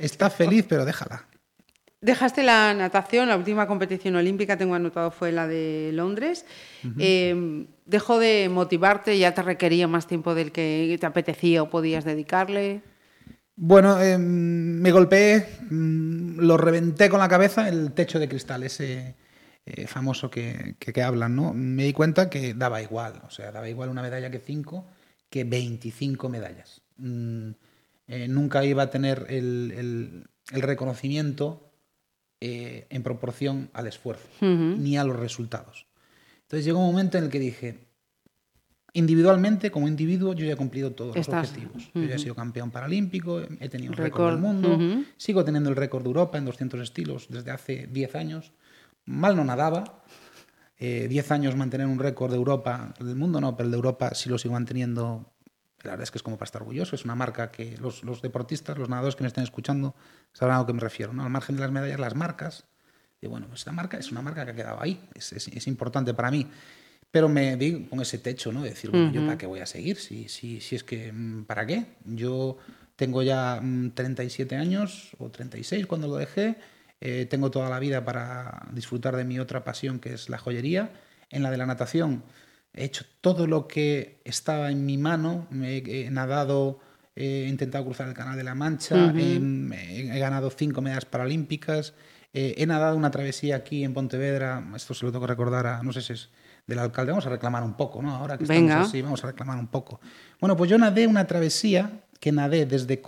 está feliz, pero déjala. Dejaste la natación, la última competición olímpica, tengo anotado, fue la de Londres. Eh, dejó de motivarte, ya te requería más tiempo del que te apetecía o podías dedicarle. Bueno, eh, me golpeé, mm, lo reventé con la cabeza, el techo de cristal, ese eh, famoso que, que, que hablan, ¿no? Me di cuenta que daba igual, o sea, daba igual una medalla que cinco que 25 medallas. Mm, eh, nunca iba a tener el, el- el reconocimiento eh, en proporción al esfuerzo, ni a los resultados. Entonces llegó un momento en el que dije, individualmente, como individuo, yo ya he cumplido todos Estás- los objetivos. Yo ya he sido campeón paralímpico, he tenido un récord, del mundo, sigo teniendo el récord de Europa en 200 estilos desde hace 10 años. Mal no nadaba. Eh, 10 años mantener un récord de Europa, del mundo no, pero el de Europa sí lo sigo manteniendo. La verdad es que es como para estar orgulloso. Es una marca que los, los deportistas, los nadadores que me estén escuchando, sabrán a lo que me refiero. ¿no? Al margen de las medallas, las marcas. Y bueno, pues esta marca es una marca que ha quedado ahí. Es, es- es importante para mí. Pero me di con ese techo, ¿no? De decir, bueno, ¿yo para qué voy a seguir? Si, si, si es que, mm, ¿para qué? Yo tengo ya mm, 37 años o 36 cuando lo dejé. Eh, tengo toda la vida para disfrutar de mi otra pasión, que es la joyería. En la de la natación he hecho todo lo que estaba en mi mano. Me he, nadado, he intentado cruzar el Canal de la Mancha, he, he ganado cinco medallas paralímpicas. Eh, he nadado una travesía aquí en Pontevedra, esto se lo tengo que recordar a, no sé si es del alcalde, vamos a reclamar un poco, ¿no? Ahora que Venga. estamos así, vamos a reclamar un poco. Bueno, pues yo nadé una travesía que nadé desde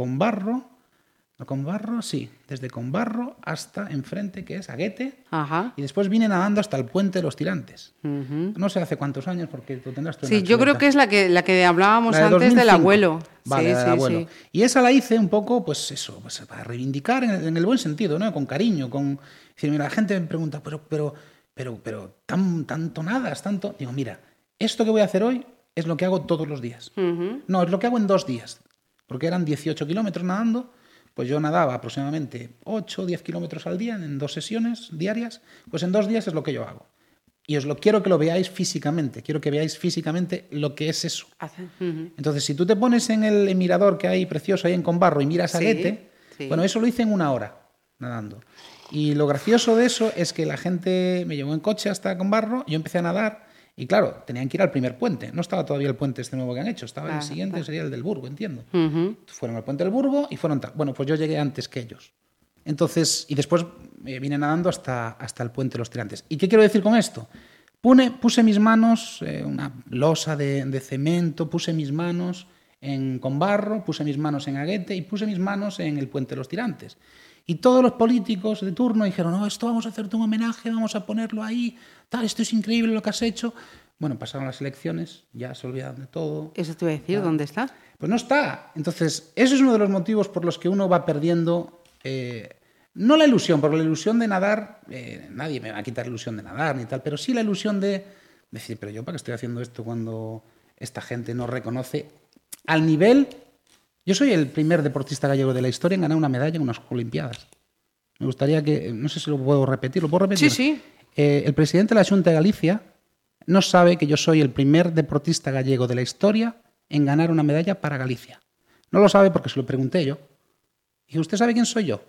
Conbarro, Conbarro, sí, desde Conbarro hasta enfrente, que es Aguete, Ajá. y después vine nadando hasta el puente de los tirantes. No sé hace cuántos años, porque tú tendrás tu Sí, yo creo que es la que, la que hablábamos La de antes del 2005. abuelo. Vale, sí, la del sí, abuelo. sí. Y esa la hice un poco, pues eso, pues para reivindicar en, en el buen sentido, ¿no? Con cariño, con... es decir, mira, la gente me pregunta, pero, pero, pero, pero, tan, tanto nada, tanto... Digo, mira, esto que voy a hacer hoy es lo que hago todos los días. No, es lo que hago en dos días. Porque eran 18 kilómetros nadando, pues yo nadaba aproximadamente 8 o 10 kilómetros al día en dos sesiones diarias, pues en dos días es lo que yo hago. Y os lo quiero que lo veáis físicamente, quiero que veáis físicamente lo que es eso. Entonces, si tú te pones en el mirador que hay precioso ahí en Conbarro y miras a Sí, Guete, sí. bueno, eso lo hice en una hora nadando. Y lo gracioso de eso es que la gente me llevó en coche hasta Conbarro, yo empecé a nadar y claro, tenían que ir al primer puente. No estaba todavía el puente este nuevo que han hecho, estaba el siguiente, claro. sería el del Burgo, entiendo. Ujú. Fueron al puente del Burgo y fueron... ta- Bueno, pues yo llegué antes que ellos. Entonces, y después eh, vine nadando hasta, hasta el puente de los tirantes. ¿Y qué quiero decir con esto? Pune- puse mis manos, eh, una losa de, de cemento, puse mis manos en Conbarro, puse mis manos en Aguete y puse mis manos en el puente de los tirantes. Y todos los políticos de turno dijeron, no, esto vamos a hacerte un homenaje, vamos a ponerlo ahí, tal, esto es increíble lo que has hecho. Bueno, pasaron las elecciones, ya se olvidaron de todo, Eso te iba a decir, ¿dónde está? pues no está. Entonces, eso es uno de los motivos por los que uno va perdiendo, eh, no la ilusión, porque la ilusión de nadar, eh, nadie me va a quitar la ilusión de nadar ni tal, pero sí la ilusión de decir, pero yo para qué estoy haciendo esto cuando esta gente no reconoce al nivel... Yo soy el primer deportista gallego de la historia en ganar una medalla en unas Olimpiadas. Me gustaría que, no sé si lo puedo repetir, ¿lo puedo repetir? Sí, sí. Eh, el presidente de la Junta de Galicia no sabe que yo soy el primer deportista gallego de la historia en ganar una medalla para Galicia. No lo sabe porque se lo pregunté yo. Y ¿usted sabe quién soy yo?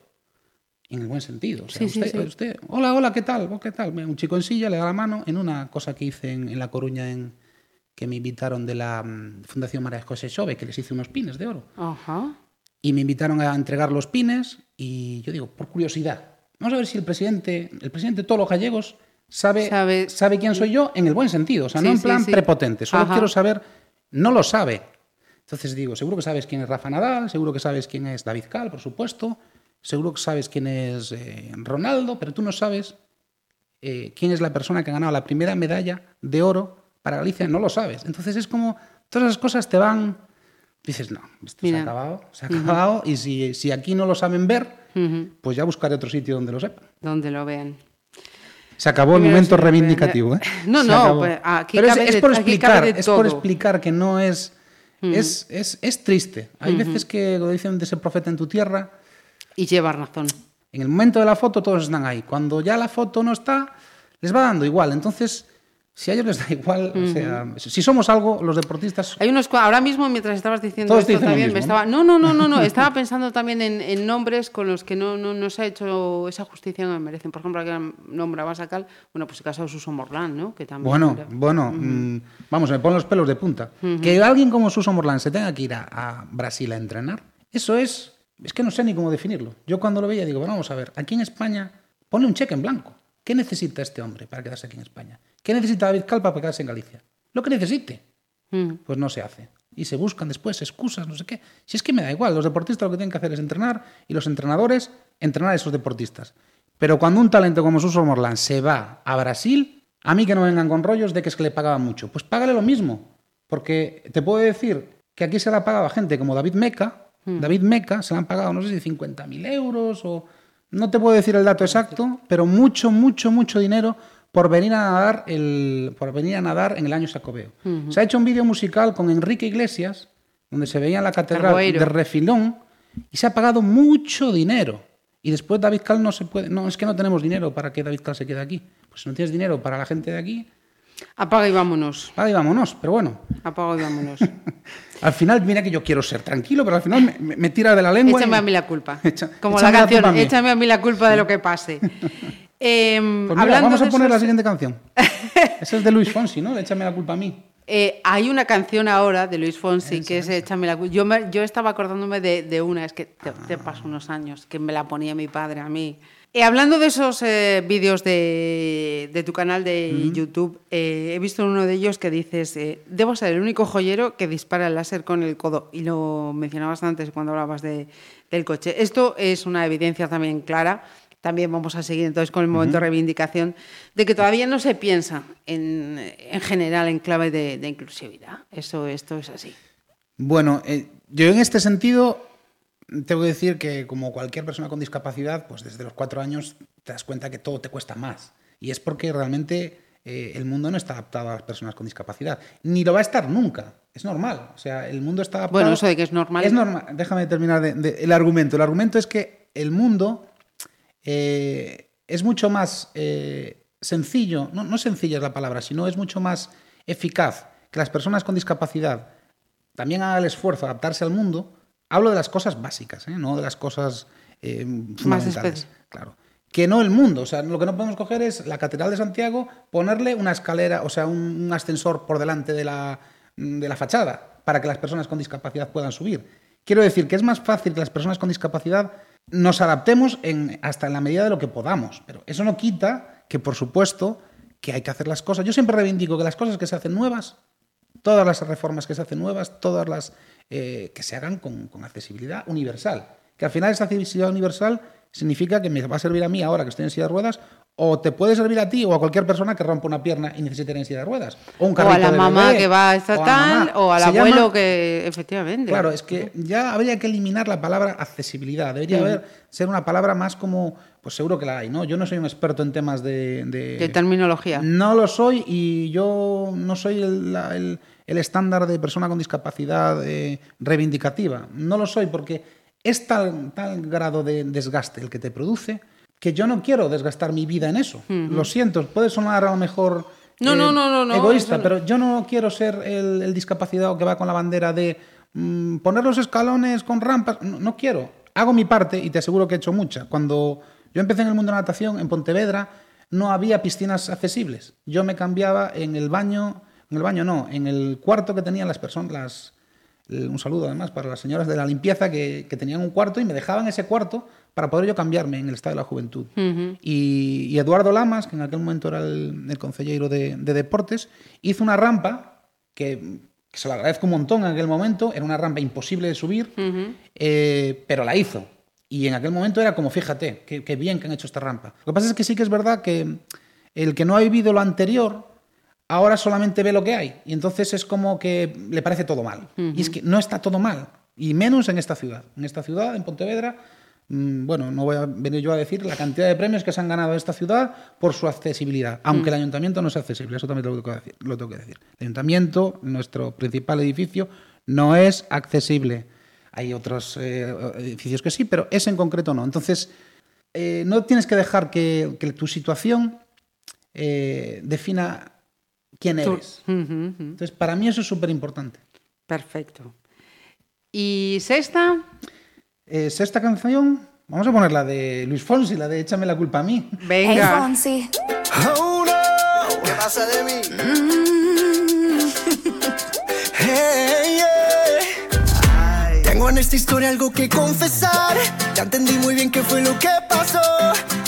En el buen sentido. O sea, Sí, sí, usted, sí. usted, hola, hola, ¿qué tal? ¿Vos ¿Qué tal? Un chico en silla le da la mano en una cosa que hice en, en La Coruña, en, que me invitaron de la mm, Fundación María José Xove, que les hice unos pines de oro. Ajá. Y me invitaron a entregar los pines y yo digo, por curiosidad, vamos a ver si el presidente, el presidente de todos los gallegos sabe, Sabe- sabe, quién soy yo en el buen sentido, o sea, no Sí, en sí, plan sí. prepotente, solo Ajá. quiero saber, no lo sabe. Entonces digo, seguro que sabes quién es Rafa Nadal, seguro que sabes quién es David Cal, por supuesto, seguro que sabes quién es eh, Ronaldo, pero tú no sabes eh, quién es la persona que ha ganado la primera medalla de oro para Galicia, no lo sabes. Entonces es como, todas esas cosas te van, dices, no, esto se ha acabado, se ha acabado, y si, si aquí no lo saben ver, pues ya buscaré otro sitio donde lo sepan. Donde lo vean. Se acabó el Primero momento reivindicativo, ¿eh? No, Se no, pues aquí Pero es, cabe es de- por explicar, es por explicar que no es, es, es, es triste. Hay veces que lo dicen de ser profeta en tu tierra, Y lleva razón. en el momento de la foto todos están ahí. Cuando ya la foto no está, les va dando igual. Entonces, si a ellos les da igual, o sea, si somos algo, los deportistas Hay unos ahora mismo mientras estabas diciendo Todos esto también me estaba no no no no no estaba pensando también en, en nombres con los que no, no, no se ha hecho esa justicia que me merecen por ejemplo que nombraba Sacal bueno pues el caso de Suso Morlán no que también Bueno, era- bueno, mm, vamos, me ponen los pelos de punta. Que alguien como Suso Morlán se tenga que ir a, a Brasil a entrenar, eso es, es que no sé ni cómo definirlo. Yo cuando lo veía digo, bueno, vamos a ver, aquí en España pone un cheque en blanco. ¿Qué necesita este hombre para quedarse aquí en España? ¿Qué necesita David Calpa para quedarse en Galicia? Lo que necesite. Mm. Pues no se hace. Y se buscan después excusas, no sé qué. Si es que me da igual, los deportistas lo que tienen que hacer es entrenar y los entrenadores entrenar a esos deportistas. Pero cuando un talento como Suso Morlán se va a Brasil, a mí que no vengan con rollos de que es que le pagaban mucho. Pues págale lo mismo. Porque te puedo decir que aquí se le ha pagado a gente como David Meca. David Meca se le han pagado, no sé si 50.000 euros o... No te puedo decir el dato exacto, pero mucho, mucho, mucho dinero por venir a nadar, el, por venir a nadar en el año Sacobeo. Se ha hecho un vídeo musical con Enrique Iglesias, donde se veía en la catedral de refilón, y se ha pagado mucho dinero. Y después David Cal no se puede. No, es que no tenemos dinero para que David Cal se quede aquí. Pues si no tienes dinero para la gente de aquí, apaga y vámonos paga y vámonos. Pero bueno, apaga y vámonos al final, mira que yo quiero ser tranquilo, pero al final me, me- tira de la lengua. y- échame a mí la culpa Echa- como la canción a échame a mí la culpa de lo que pase Em, Pues mira, hablando vamos a poner la siguiente canción. Esa es de Luis Fonsi, ¿no? Échame la culpa a mí. Eh, hay una canción ahora de Luis Fonsi que es Échame la culpa. Yo, me- yo estaba acordándome de, de una, es que te, te paso unos años, que me la ponía mi padre a mí. Eh, hablando de esos eh, vídeos de, de tu canal de YouTube, eh, he visto uno de ellos que dices, eh, debo ser el único joyero que dispara el láser con el codo. Y lo mencionabas antes cuando hablabas de- del coche. Esto es una evidencia también clara también vamos a seguir entonces con el momento de reivindicación de que todavía no se piensa en, en general en clave de, de inclusividad. Eso, esto es así. Bueno, eh, yo en este sentido tengo que decir que como cualquier persona con discapacidad, pues desde los cuatro años te das cuenta que todo te cuesta más. Y es porque realmente eh, el mundo no está adaptado a las personas con discapacidad. Ni lo va a estar nunca. Es normal. O sea, el mundo está adaptado... Bueno, eso de que es normal. Es normal. Déjame terminar de- de- el argumento. El argumento es que el mundo eh, es mucho más eh, sencillo, no, no sencilla es la palabra, sino es mucho más eficaz que las personas con discapacidad también hagan el esfuerzo de adaptarse al mundo. Hablo de las cosas básicas, ¿eh? no de las cosas fundamentales. espe- Claro. Que no el mundo. O sea, lo que no podemos coger es la Catedral de Santiago, ponerle una escalera, o sea, un, un ascensor por delante de la, de la fachada para que las personas con discapacidad puedan subir. Quiero decir que es más fácil que las personas con discapacidad nos adaptemos en, hasta en la medida de lo que podamos. Pero eso no quita que, por supuesto, que hay que hacer las cosas. Yo siempre reivindico que las cosas que se hacen nuevas, todas las reformas que se hacen nuevas, todas las eh, que se hagan con, con accesibilidad universal. Que al final esa accesibilidad universal significa que me va a servir a mí ahora que estoy en silla de ruedas, o te puede servir a ti o a cualquier persona que rompa una pierna y necesite ir en silla de ruedas. O, un O a la de mamá bebé, que va a o estatal mamá. o al abuelo llama- que efectivamente. Claro, es que ya habría que eliminar la palabra accesibilidad. Debería haber ser una palabra más como, pues seguro que la hay, ¿no? Yo no soy un experto en temas de, de- De terminología. No lo soy y yo no soy el, la- el- el estándar de persona con discapacidad eh, reivindicativa. No lo soy porque es tal, tal grado de desgaste el que te produce que yo no quiero desgastar mi vida en eso. Lo siento, puede sonar a lo mejor No, no, no, no, no, egoísta, no. pero yo no quiero ser el, el discapacitado que va con la bandera de mm, poner los escalones con rampas. No, no quiero. Hago mi parte y te aseguro que he hecho mucha. Cuando yo empecé en el mundo de la natación en Pontevedra, no había piscinas accesibles. Yo me cambiaba en el baño, en el baño no, en el cuarto que tenían las personas, las, un saludo además para las señoras de la limpieza que, que tenían un cuarto y me dejaban ese cuarto para poder yo cambiarme en el estado de la juventud. y, y Eduardo Lamas, que en aquel momento era el, el consejero de, de deportes, hizo una rampa que, que se lo agradezco un montón en aquel momento, era una rampa imposible de subir, eh, pero la hizo. Y en aquel momento era como, fíjate, qué bien que han hecho esta rampa. Lo que pasa es que sí que es verdad que el que no ha vivido lo anterior, ahora solamente ve lo que hay. Y entonces es como que le parece todo mal. Y es que no está todo mal. Y menos en esta ciudad. En esta ciudad, en Pontevedra, mm, bueno, no voy a venir yo a decir la cantidad de premios que se han ganado en esta ciudad por su accesibilidad. Aunque el ayuntamiento no es accesible, eso también lo tengo que decir. Lo tengo que decir. El ayuntamiento, nuestro principal edificio, no es accesible. Hay otros eh, edificios que sí, pero ese en concreto no. Entonces, eh, no tienes que dejar que, que tu situación eh, defina quién Tú- eres. Ujú, ujú. Entonces, para mí eso es súper importante. Perfecto. Y sexta, Es esta canción, vamos a poner la de Luis Fonsi, la de Échame la culpa a mí. venga. Fonsi. Oh no, ¿qué pasa de mí? Hey, yeah. Tengo en esta historia algo que confesar. Ya entendí muy bien qué fue lo que pasó.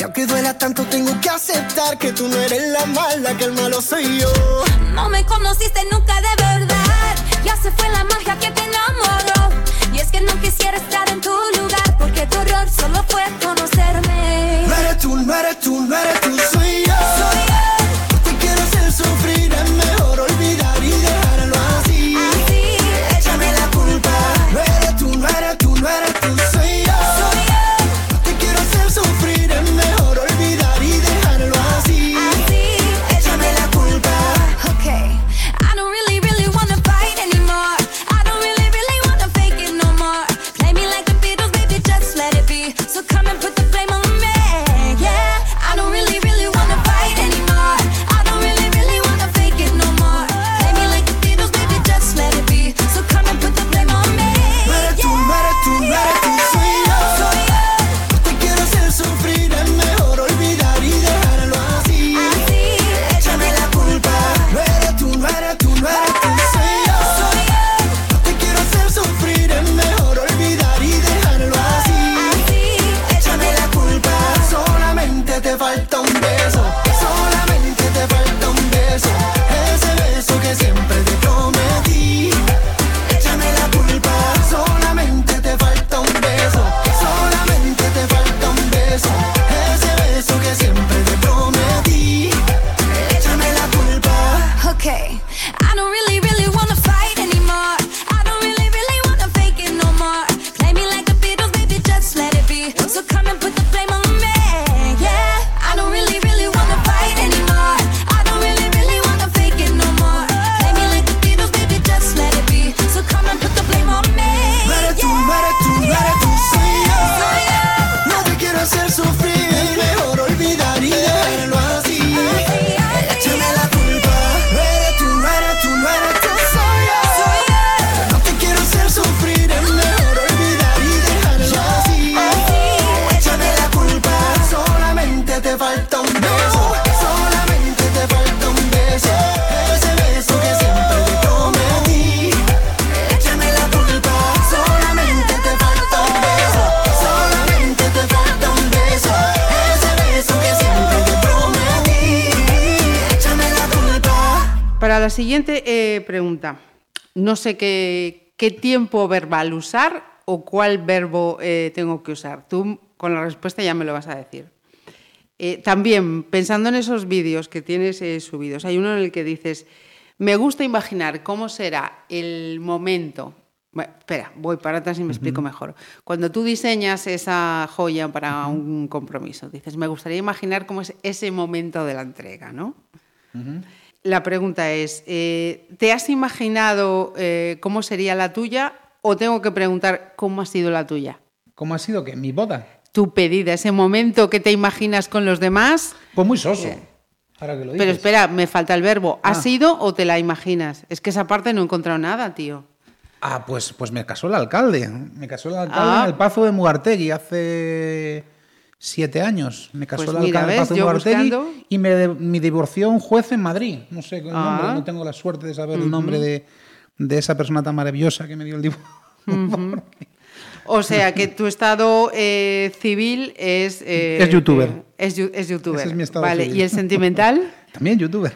Y aunque duela tanto, tengo que aceptar que tú no eres la mala, que el malo soy yo. No me conociste nunca de verdad. Ya se fue la magia que te enamoró. Y es que no quisiera estar en tu lugar. Porque tu error solo fue conocerme. No eres tú, no eres tú, no eres tú, soy yo. No sé qué, qué tiempo verbal usar o cuál verbo eh, tengo que usar. Tú con la respuesta ya me lo vas a decir. Eh, también, pensando en esos vídeos que tienes eh, subidos, hay uno en el que dices, me gusta imaginar cómo será el momento. Bueno, espera, voy para atrás y me explico mejor. Cuando tú diseñas esa joya para un compromiso, dices, me gustaría imaginar cómo es ese momento de la entrega, ¿no? La pregunta es, eh, ¿te has imaginado eh, cómo sería la tuya o tengo que preguntar cómo ha sido la tuya? ¿Cómo ha sido que mi boda? Tu pedida, ese momento que te imaginas con los demás. Pues muy soso. Ahora que lo Eh, Pero dices. espera, me falta el verbo. ¿Ha Ah. sido o te la imaginas? Es que esa parte no he encontrado nada, tío. Ah, pues, pues me casó el alcalde. Me casó el alcalde Ah. en el Pazo de Mugartegui hace siete años. Me casó Pues el mira, ¿ves? Yo buscando. y me, me divorció un juez en Madrid. No sé el Ah. nombre, no tengo la suerte de saber el nombre de, de esa persona tan maravillosa que me dio el divorcio. O sea, que tu estado eh, civil es... eh, Es youtuber. eh, es, youtuber. Ese es mi estado vale, civil. ¿y el sentimental? También youtuber.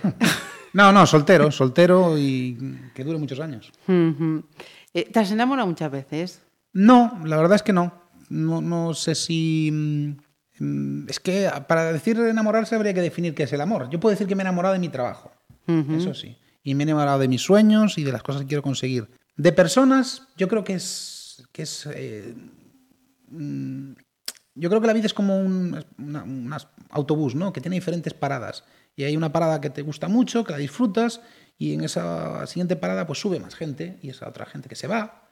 No, no, soltero, soltero y que dure muchos años. ¿Te has enamorado muchas veces? No, la verdad es que no. No, no sé si... mm, Es que para decir enamorarse habría que definir qué es el amor. Yo puedo decir que me he enamorado de mi trabajo. Eso sí. Y me he enamorado de mis sueños y de las cosas que quiero conseguir. De personas, yo creo que es... Que es eh, mm, yo creo que la vida es como un una- un autobús, ¿no? Que tiene diferentes paradas. Y hay una parada que te gusta mucho, que la disfrutas, y en esa siguiente parada pues sube más gente, y esa otra gente que se va.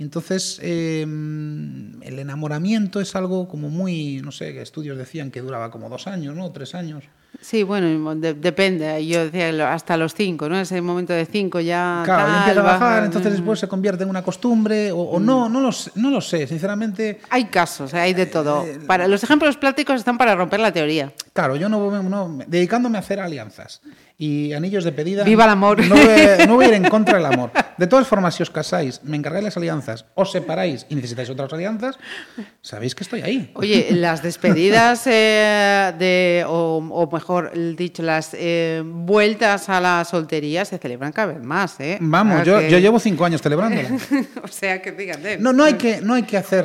Entonces eh, el enamoramiento es algo como muy, no sé, estudios decían que duraba como dos años, ¿no? Tres años. Sí, bueno, de- depende. Yo decía hasta los cinco, ¿no? Ese momento de cinco ya. Claro, tal, empieza a bajar, baja, entonces mm. después se convierte en una costumbre, o, o no, no lo, sé, no lo sé, sinceramente. Hay casos, hay de todo. Eh, Para, los ejemplos prácticos están para romper la teoría. Claro, yo no, no dedicándome a hacer alianzas y anillos de pedida. Viva el amor. No voy, a, no voy a ir en contra del amor. De todas formas, si os casáis, me encargáis las alianzas, os separáis y necesitáis otras alianzas, sabéis que estoy ahí. Oye, las despedidas eh, de, o, o mejor dicho, las eh, vueltas a la soltería se celebran cada vez más, ¿eh? Vamos, yo, sea que- yo llevo cinco años celebrándola. o sea, que fíjate. No, no, hay que, no hay que hacer,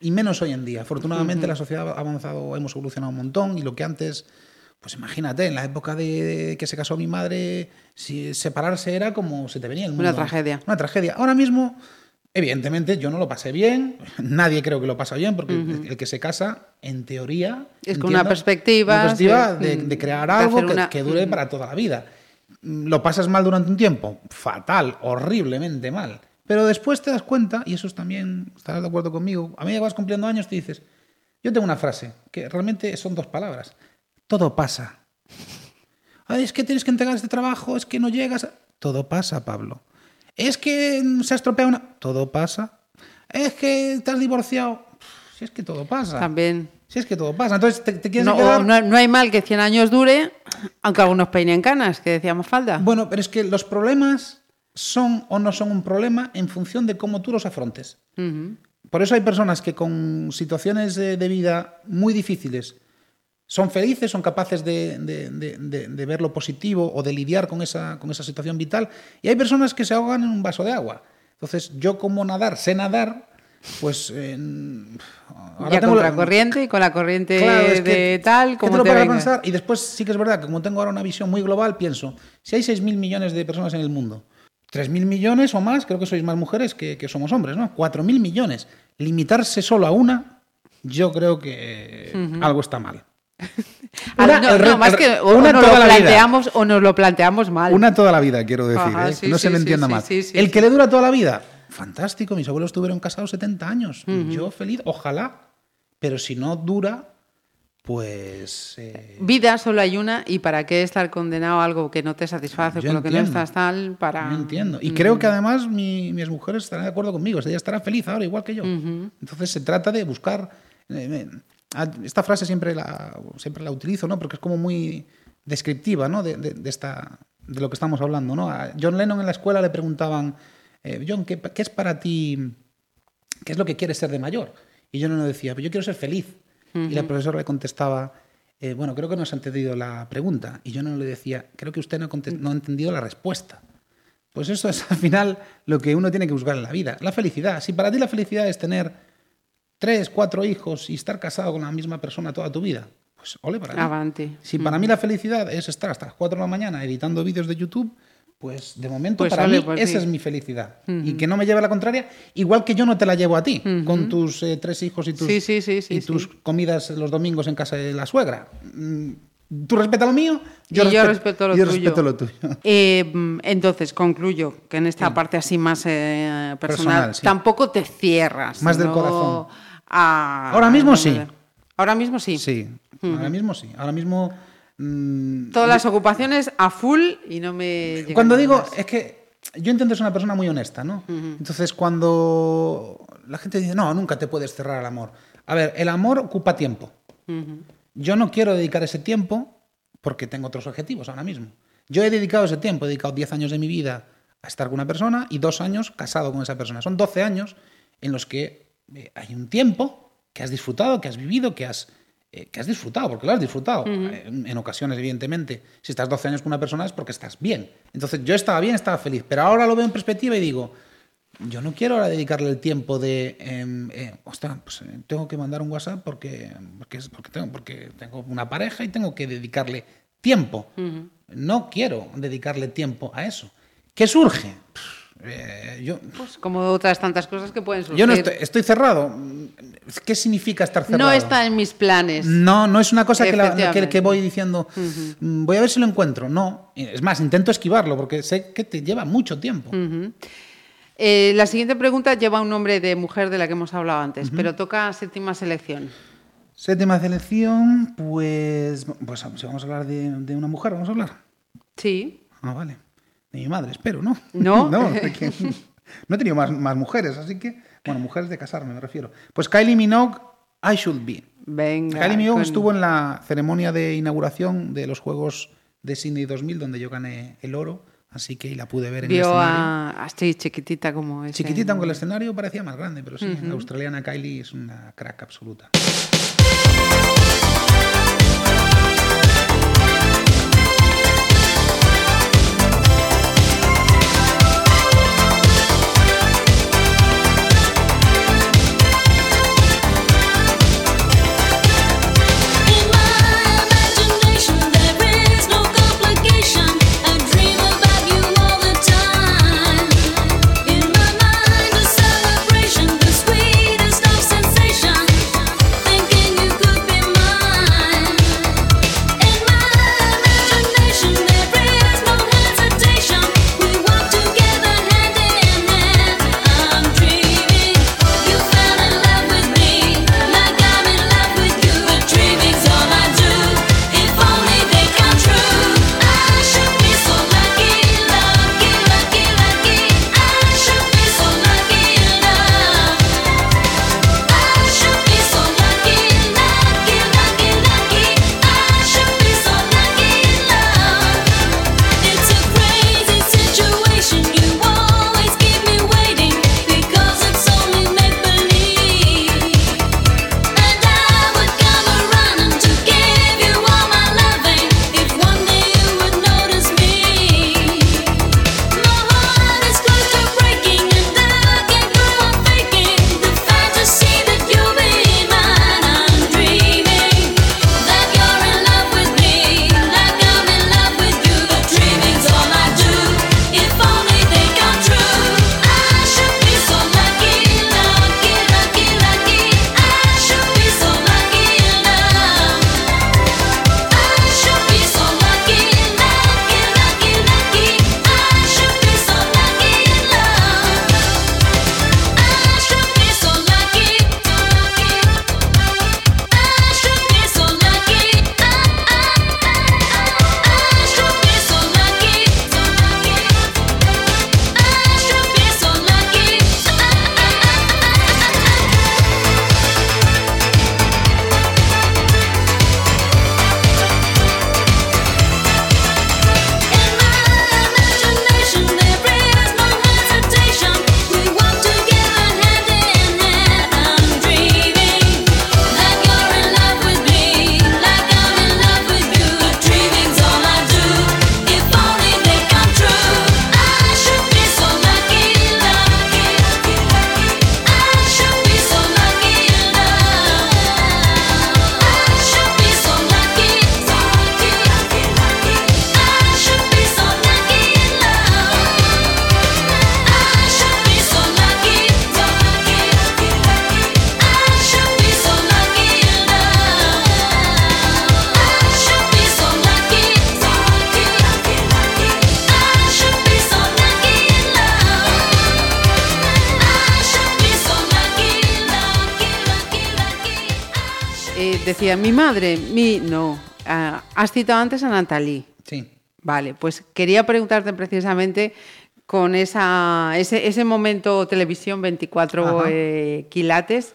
y menos hoy en día. Afortunadamente la sociedad ha avanzado, hemos evolucionado un montón y lo que antes, pues imagínate, en la época de que se casó mi madre, si separarse era como se te venía el mundo. Una tragedia. Una tragedia. Ahora mismo, evidentemente, yo no lo pasé bien, nadie creo que lo pasa bien, porque el- el que se casa, en teoría... Es con una perspectiva, una perspectiva sí, de, mm, de crear algo que, una- que dure para toda la vida. ¿Lo pasas mal durante un tiempo? Fatal, horriblemente mal. Pero después te das cuenta, y eso es también, estarás de acuerdo conmigo, a medida que vas cumpliendo años te dices, yo tengo una frase, que realmente son dos palabras, todo pasa. Ay, es que tienes que entregar este trabajo, es que no llegas. a-". Todo pasa, Pablo. Es que se ha estropeado una... Todo pasa. Es que te has divorciado. Si es que todo pasa. También. Si es que todo pasa. Entonces, ¿te, te quieres No, quedar? no, no hay mal que 100 años dure, aunque algunos peinen canas, que decíamos falta. Bueno, pero es que los problemas son o no son un problema en función de cómo tú los afrontes. Por eso hay personas que con situaciones de, de vida muy difíciles son felices, son capaces de, de- de- de- de ver lo positivo o de lidiar con esa, con esa situación vital. Y hay personas que se ahogan en un vaso de agua. Entonces, yo como nadar, sé nadar, pues... eh, ahora ya tengo contra la- corriente y con la corriente Claro, es que- de tal, como te venga. pensar y después sí que es verdad que como tengo ahora una visión muy global, pienso, si hay 6.000 millones de personas en el mundo, 3.000 millones o más, creo que sois más mujeres que, que somos hombres, ¿no? 4.000 millones. Limitarse solo a una, yo creo que algo está mal. Ah, Una- no, re- no, más que o, una o nos toda lo la vida. planteamos o nos lo planteamos mal. Una toda la vida, quiero decir, Ajá, ¿eh? sí, no se me sí, entienda sí, el que le dura toda la vida, fantástico, mis abuelos estuvieron casados 70 años, yo feliz, ojalá, pero si no dura, pues... eh, Vida solo hay una y para qué estar condenado a algo que no te satisface, Yo con lo que no estás tal, para... No entiendo. Y creo que además mi- mis mujeres estarán de acuerdo conmigo. Ella estará feliz ahora, igual que yo. Entonces se trata de buscar. eh, ah, esta frase siempre la, siempre la utilizo, ¿no? Porque es como muy descriptiva, ¿no? De, de- de esta, de lo que estamos hablando, ¿no? A John Lennon en la escuela le preguntaban, eh, John, ¿qué, qué es para ti? ¿Qué es lo que quieres ser de mayor? Y John Lennon decía, pues yo quiero ser feliz. Y la profesora le contestaba, eh, bueno, creo que no has entendido la pregunta. Y yo no le decía, creo que usted no, no ha entendido la respuesta. Pues eso es al final lo que uno tiene que buscar en la vida. La felicidad. Si para ti la felicidad es tener tres, cuatro hijos y estar casado con la misma persona toda tu vida, pues ole para. Avante. Si para mí la felicidad es estar hasta las 4 de la mañana editando vídeos de YouTube, pues de momento Pues para mí por esa es mi felicidad. Y que no me lleve a la contraria, igual que yo no te la llevo a ti, con tus eh, tres hijos y tus, Sí, sí, sí, sí, y tus comidas los domingos en casa de la suegra. Mm, Tú respetas lo mío, yo, Y yo respe- respeto lo yo tuyo. respeto lo tuyo. Eh, mm, entonces, concluyo que en esta parte así más eh, personal, tampoco te cierras. Más del corazón. A- Ahora mismo sí. Ahora mismo sí. Sí, ahora mismo sí. Ahora mismo... Todas las ocupaciones a full y no me Cuando digo, más. es que yo intento ser una persona muy honesta, ¿no? Entonces, cuando la gente dice, no, nunca te puedes cerrar al amor. A ver, el amor ocupa tiempo. Yo no quiero dedicar ese tiempo porque tengo otros objetivos ahora mismo. Yo he dedicado ese tiempo, he dedicado 10 años de mi vida a estar con una persona y dos años casado con esa persona. Son 12 años en los que eh, hay un tiempo que has disfrutado, que has vivido, que has, eh, que has disfrutado, porque lo has disfrutado. Eh, En, en ocasiones, evidentemente, si estás 12 años con una persona es porque estás bien. Entonces yo estaba bien, estaba feliz, pero ahora lo veo en perspectiva y digo, yo no quiero ahora dedicarle el tiempo de, em, eh, ostras, pues, tengo que mandar un WhatsApp porque, porque, tengo, porque tengo una pareja y tengo que dedicarle tiempo. No quiero dedicarle tiempo a eso. ¿Qué surge? Pff, eh, yo, Pues como otras tantas cosas que pueden surgir. yo no estoy, estoy cerrado. ¿Qué significa estar cerrado? No está en mis planes. No, no es una cosa que, la- que- voy diciendo, "Mm, voy a ver si lo encuentro. No, es más, intento esquivarlo porque sé que te lleva mucho tiempo. Eh, la siguiente pregunta lleva un nombre de mujer de la que hemos hablado antes, pero toca séptima selección. Séptima selección, pues, pues si vamos a hablar de, de una mujer, vamos a hablar. Sí. Ah, vale. De mi madre, espero, ¿no? ¿No? no, que- no he tenido más, más mujeres, así que, bueno, mujeres de casarme me refiero. Pues Kylie Minogue, I Should Be. Venga. Kylie Minogue con- estuvo en la ceremonia de inauguración de los Juegos de Sydney 2000, donde yo gané el oro, así que la pude ver en el escenario. a, así chiquitita como es. Chiquitita, aunque el escenario parecía más grande, pero sí, la australiana Kylie es una crack absoluta. Madre, mi no. Ah, has citado antes a Natalie. Sí. Vale, pues quería preguntarte precisamente con esa, ese, ese momento televisión 24 Ajá. eh, quilates,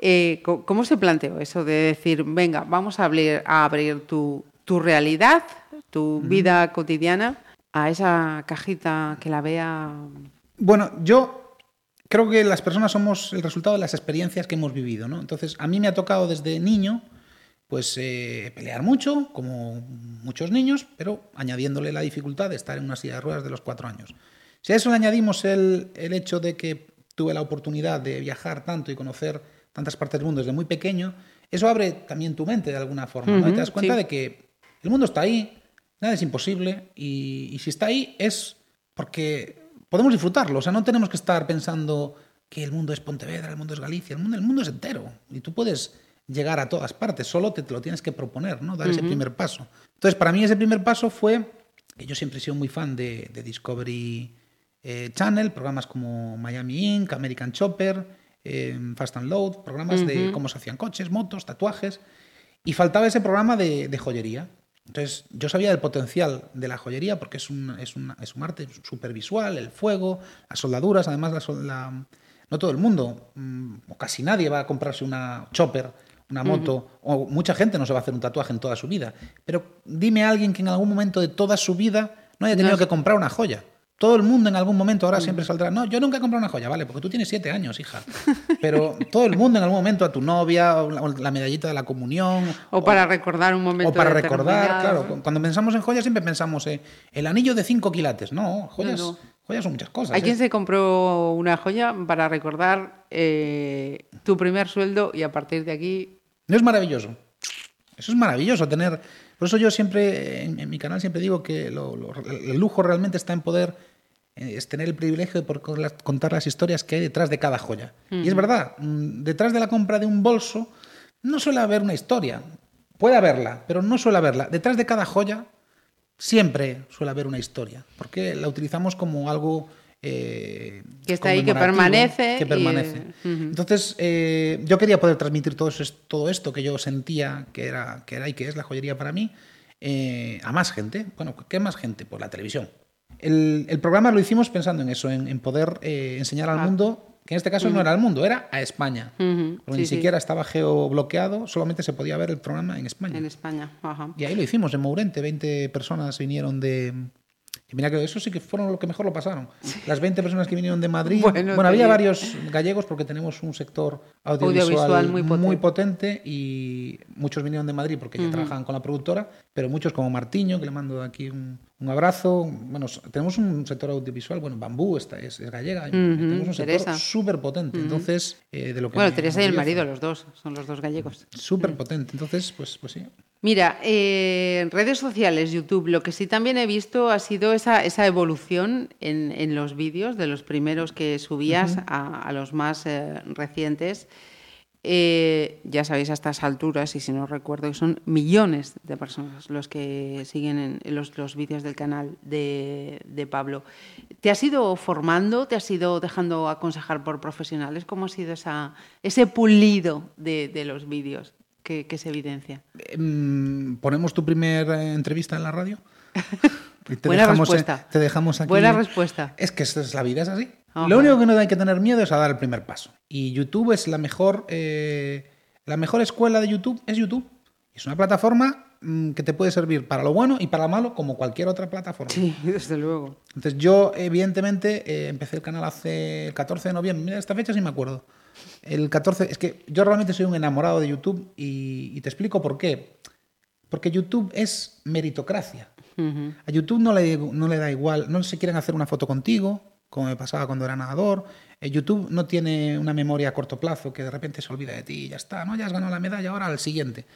eh, ¿cómo se planteó eso de decir, venga, vamos a abrir, a abrir tu, tu realidad, tu vida cotidiana, a esa cajita que la vea... Bueno, yo creo que las personas somos el resultado de las experiencias que hemos vivido, ¿no? Entonces, a mí me ha tocado desde niño, pues, eh, pelear mucho, como muchos niños, pero añadiéndole la dificultad de estar en una silla de ruedas de los cuatro años. Si a eso le añadimos el, el hecho de que tuve la oportunidad de viajar tanto y conocer tantas partes del mundo desde muy pequeño, eso abre también tu mente de alguna forma, ¿no? Y te das cuenta sí. de que el mundo está ahí, nada es imposible, y, y si está ahí es porque podemos disfrutarlo. O sea, no tenemos que estar pensando que el mundo es Pontevedra, el mundo es Galicia, el mundo, el mundo es entero. Y tú puedes llegar a todas partes, solo te, te lo tienes que proponer, ¿no? Dar ese primer paso. Entonces, para mí ese primer paso fue que yo siempre he sido muy fan de, de Discovery eh, Channel, programas como Miami Inc., American Chopper, eh, Fast and Load, programas de cómo se hacían coches, motos, tatuajes. Y faltaba ese programa de, de joyería. Entonces, yo sabía del potencial de la joyería porque es un, es un, es un arte súper visual, el fuego, las soldaduras. Además, la la- no todo el mundo, mm, o casi nadie va a comprarse una chopper, una moto, o mucha gente no se va a hacer un tatuaje en toda su vida. Pero dime a alguien que en algún momento de toda su vida no haya tenido No es- que comprar una joya. Todo el mundo en algún momento ahora siempre saldrá, no, yo nunca he comprado una joya, vale, porque tú tienes siete años, hija. Pero todo el mundo en algún momento, a tu novia, o la, o la medallita de la comunión, O para recordar un momento o para recordar, claro, cu- cuando pensamos en joyas siempre pensamos en el anillo de 5 quilates. No, joyas, No, no. joyas son muchas cosas. Hay ¿eh? quien se compró una joya para recordar eh, tu primer sueldo y a partir de aquí... No es maravilloso. Eso es maravilloso tener. Por eso yo siempre, en, mi canal siempre digo que lo- lo- el lujo realmente está en poder, eh, es tener el privilegio de poder contar las historias que hay detrás de cada joya. Y es verdad, mm, detrás de la compra de un bolso no suele haber una historia. Puede haberla, pero no suele haberla. Detrás de cada joya siempre suele haber una historia, porque la utilizamos como algo eh, Que está ahí, que permanece que y, permanece. Entonces, eh, yo quería poder transmitir todo, eso- todo esto que yo sentía que era, que era y que es la joyería para mí eh, a más gente. Bueno, ¿qué más gente? Por la televisión. El, el programa lo hicimos pensando en eso, en, en poder enseñar al Ah. mundo, que en este caso no era al mundo, era a España. Porque sí, ni sí. siquiera estaba geobloqueado, solamente se podía ver el programa en España. En España. Ajá. Y ahí lo hicimos, en Mourente, 20 personas vinieron de... Y mira que eso sí que fueron los que mejor lo pasaron. Las 20 personas que vinieron de Madrid. Bueno, Bueno, había varios gallegos porque tenemos un sector audiovisual, Audiovisual muy potente. potente y muchos vinieron de Madrid porque ya trabajaban con la productora, pero muchos como Martiño, que le mando aquí un, un abrazo. Bueno, tenemos un sector audiovisual, bueno, Bambú esta es, es gallega, tenemos un sector súper potente. Entonces, eh, de lo que Bueno, Teresa y el marido, los dos, son los dos gallegos. Súper potente. Entonces, pues, pues sí. Mira, eh, en redes sociales, YouTube, lo que sí también he visto ha sido esa, esa evolución en, en los vídeos, de los primeros que subías a, a los más eh, recientes. Eh, ya sabéis a estas alturas, y si no recuerdo, que son millones de personas los que siguen en, en los, los vídeos del canal de, de Pablo. ¿Te has ido formando? ¿Te has ido dejando aconsejar por profesionales? ¿Cómo ha sido esa, ese pulido de, de los vídeos que, que se evidencia? Em, ¿Ponemos tu primera entrevista en la radio? Y te Buena dejamos, eh, respuesta. Te dejamos aquí. Buena respuesta. Es que es la vida, es así. Ajá. Lo único que no hay que tener miedo es a dar el primer paso. Y YouTube es la mejor, eh, la mejor escuela de YouTube, es YouTube. Es una plataforma mm, que te puede servir para lo bueno y para lo malo como cualquier otra plataforma. Sí, desde luego. Entonces yo, evidentemente, eh, empecé el canal hace el 14 de noviembre. Mira, esta fecha sí me acuerdo. El 14, es que yo realmente soy un enamorado de YouTube y, y te explico por qué. Porque YouTube es meritocracia. A YouTube no le, no le da igual, no se quieren hacer una foto contigo, como me pasaba cuando era nadador. Eh, YouTube no tiene una memoria a corto plazo que de repente se olvida de ti y ya está, ¿no? Ya has ganado la medalla, ahora al siguiente.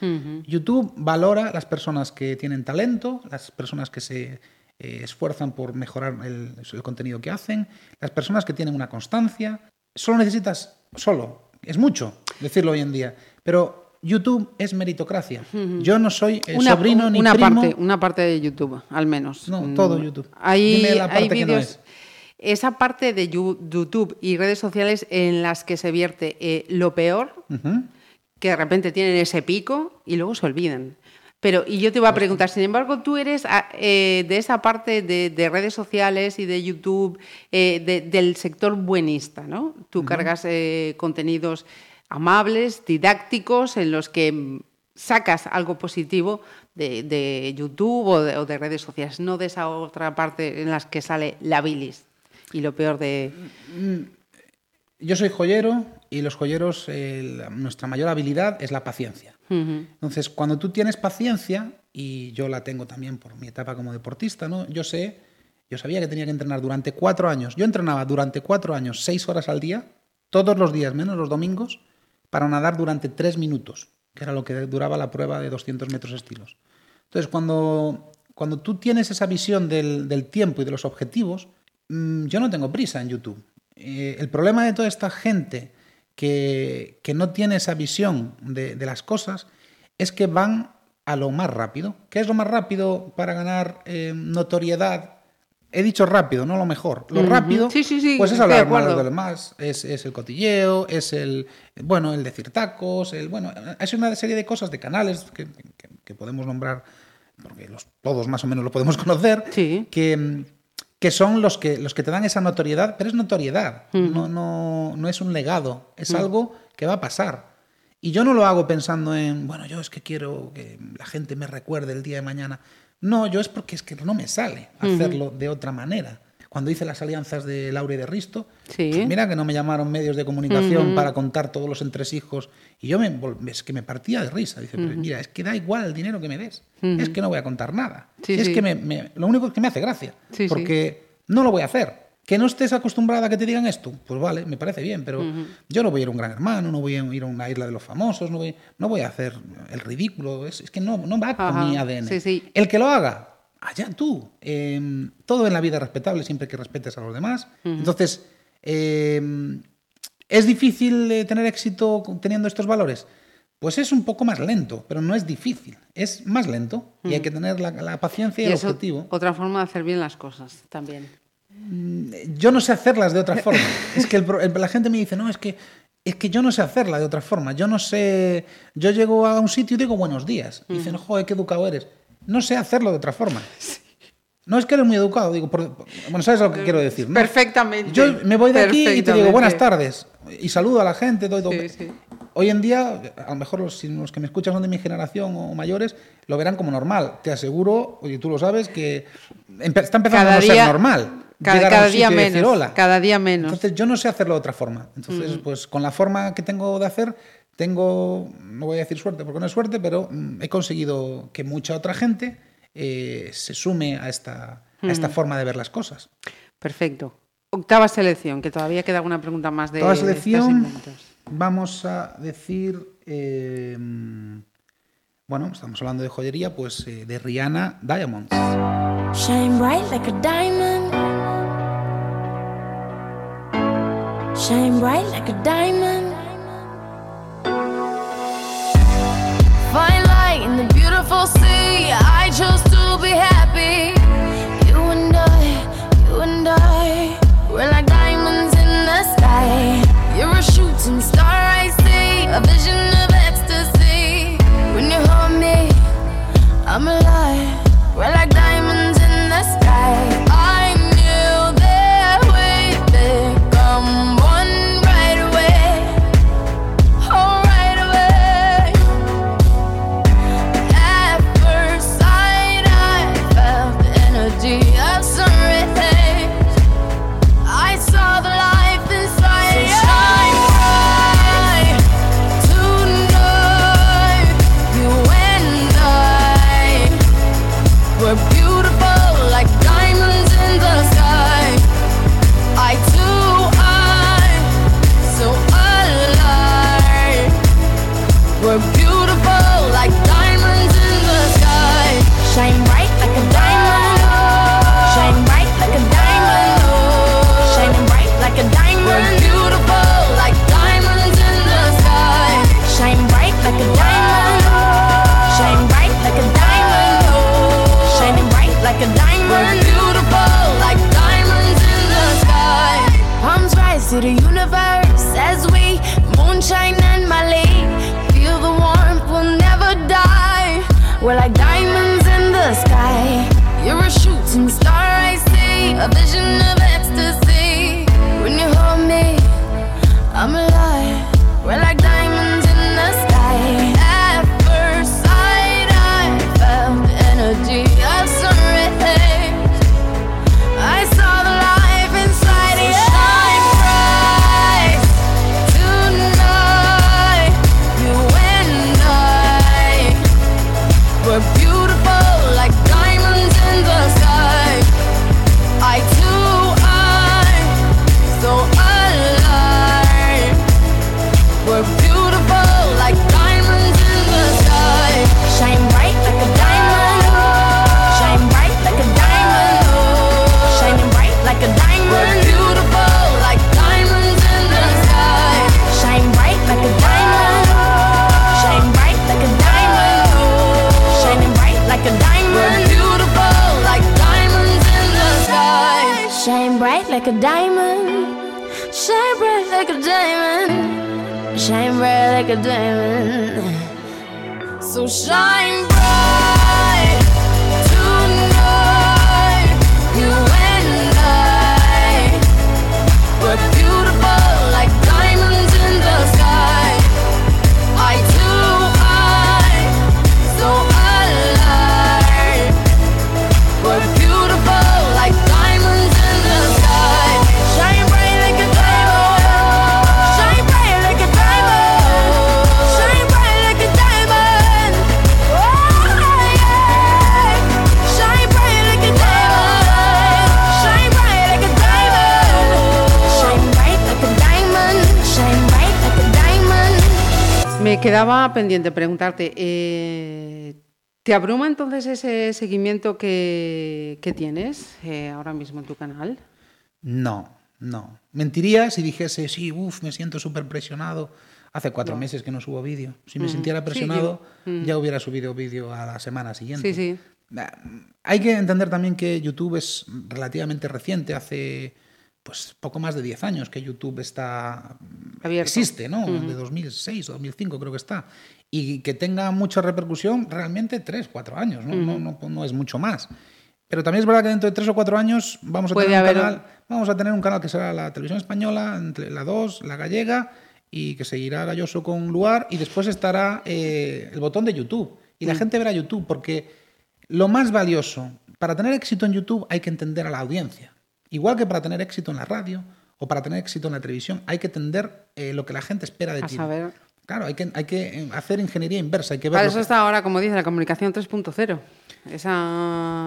YouTube valora las personas que tienen talento, las personas que se eh, esfuerzan por mejorar el, el contenido que hacen, las personas que tienen una constancia. Solo necesitas, solo, es mucho decirlo hoy en día, pero YouTube es meritocracia. Yo no soy el Una, sobrino ni una primo. parte, una parte de YouTube, al menos. No, Mm, todo YouTube. Hay, Dime la hay parte que no es. Esa parte de YouTube y redes sociales en las que se vierte eh, lo peor, que de repente tienen ese pico y luego se olvidan. Pero, y yo te iba a preguntar, sin embargo, tú eres ah, eh, de esa parte de, de redes sociales y de YouTube, eh, de- del sector buenista, ¿no? Tú cargas eh, contenidos amables, didácticos, en los que mm, sacas algo positivo de, de YouTube o de, o de redes sociales, no de esa otra parte en las que sale la bilis y lo peor de... Yo soy joyero y los joyeros, eh, nuestra mayor habilidad es la paciencia. Entonces, cuando tú tienes paciencia, y yo la tengo también por mi etapa como deportista, ¿no? Yo sé, yo sabía que tenía que entrenar durante cuatro años. Yo entrenaba durante cuatro años, seis horas al día, todos los días, menos los domingos, para nadar durante tres minutos, que era lo que duraba la prueba de 200 metros estilos. Entonces, cuando, cuando tú tienes esa visión del, del tiempo y de los objetivos, mm, yo no tengo prisa en YouTube. Eh, el problema de toda esta gente que, que no tiene esa visión de, de las cosas es que van a lo más rápido. ¿Qué es lo más rápido para ganar eh, notoriedad? He dicho rápido, no lo mejor. Lo rápido, Sí, sí, sí, pues es hablar mal de los demás, es, es el cotilleo, es el, bueno, el decir tacos, el, bueno, es una serie de cosas, de canales que, que- que podemos nombrar, porque los, todos más o menos lo podemos conocer, Sí. que, que son los que, los que te dan esa notoriedad, pero es notoriedad, no, no, no es un legado, es algo que va a pasar. Y yo no lo hago pensando en, bueno, yo es que quiero que la gente me recuerde el día de mañana. No, yo es porque es que no me sale hacerlo de otra manera. Cuando hice las alianzas de Laura y de Risto, Sí. pues mira que no me llamaron medios de comunicación para contar todos los entresijos. Y yo me, es que me partía de risa. Dice, pero mira, es que da igual el dinero que me des. Es que no voy a contar nada. Sí, es sí. que me- me- lo único que me hace gracia. Porque no lo voy a hacer. Que no estés acostumbrada a que te digan esto, pues vale, me parece bien, pero yo no voy a ir a un gran hermano, no voy a ir a una isla de los famosos, no voy, no voy a hacer el ridículo, es, es que no, no va con mi ADN. sí, sí. El que lo haga, allá tú. Eh, todo en la vida es respetable siempre que respetes a los demás. Entonces, eh, ¿es difícil eh, tener éxito teniendo estos valores? Pues es un poco más lento, pero no es difícil. Es más lento y hay que tener la, la paciencia y, Y el objetivo. otra forma de hacer bien las cosas también. Yo no sé hacerlas de otra forma. es que el pro- el- la gente me dice, no, es que, es que yo no sé hacerla de otra forma. Yo no sé. Yo llego a un sitio y digo buenos días. Dicen, joder, qué educado eres. No sé hacerlo de otra forma. No es que eres muy educado, digo, por- bueno, sabes lo que quiero decir. ¿no? Perfectamente. Yo me voy de aquí y te digo buenas tardes y saludo a la gente. Sí, sí. Hoy en día, a lo mejor los, que me escuchan son de mi generación o mayores, lo verán como normal. Te aseguro, oye, tú lo sabes, que empe- está empezando Cada a no día- ser normal. Cada, día decir menos. hola. Cada día menos. Entonces yo no sé hacerlo de otra forma. Entonces, pues con la forma que tengo de hacer, tengo, no voy a decir suerte porque no es suerte, pero mm, he conseguido que mucha otra gente eh, se sume a esta, a esta forma de ver las cosas. Perfecto. Octava selección, que todavía queda alguna pregunta más de estos selección, vamos a decir, eh, bueno, estamos hablando de joyería, pues eh, de Rihanna Diamonds. Shine bright like a diamond. Shine bright like a diamond. Shine bright like a diamond. So shine Me quedaba pendiente preguntarte, eh, ¿te abruma entonces ese seguimiento que, que tienes eh, ahora mismo en tu canal? No, no. Mentiría si dijese, sí, uff, me siento súper presionado. Hace cuatro meses que no subo vídeo. Si me sintiera presionado, ya hubiera subido vídeo a la semana siguiente. Sí, sí. Hay que entender también que YouTube es relativamente reciente, hace pues poco más de 10 años que YouTube está Abierto. existe, ¿no? De 2006 o 2005 creo que está. Y que tenga mucha repercusión, realmente 3, 4 años, ¿no? no, no, no es mucho más. Pero también es verdad que dentro de 3 o 4 años vamos a, Puede tener un, haber canal, vamos a tener un canal que será la televisión española, entre la 2, la gallega, y que seguirá Galloso con Luar, y después estará eh, el botón de YouTube. Y la gente verá YouTube, porque lo más valioso, para tener éxito en YouTube hay que entender a la audiencia. Igual que para tener éxito en la radio o para tener éxito en la televisión, hay que entender eh, lo que la gente espera de A ti. saber. Claro, hay que, hay que eh, hacer ingeniería inversa, hay que ver. Para eso que- está ahora, como dice, la comunicación 3.0. Esa...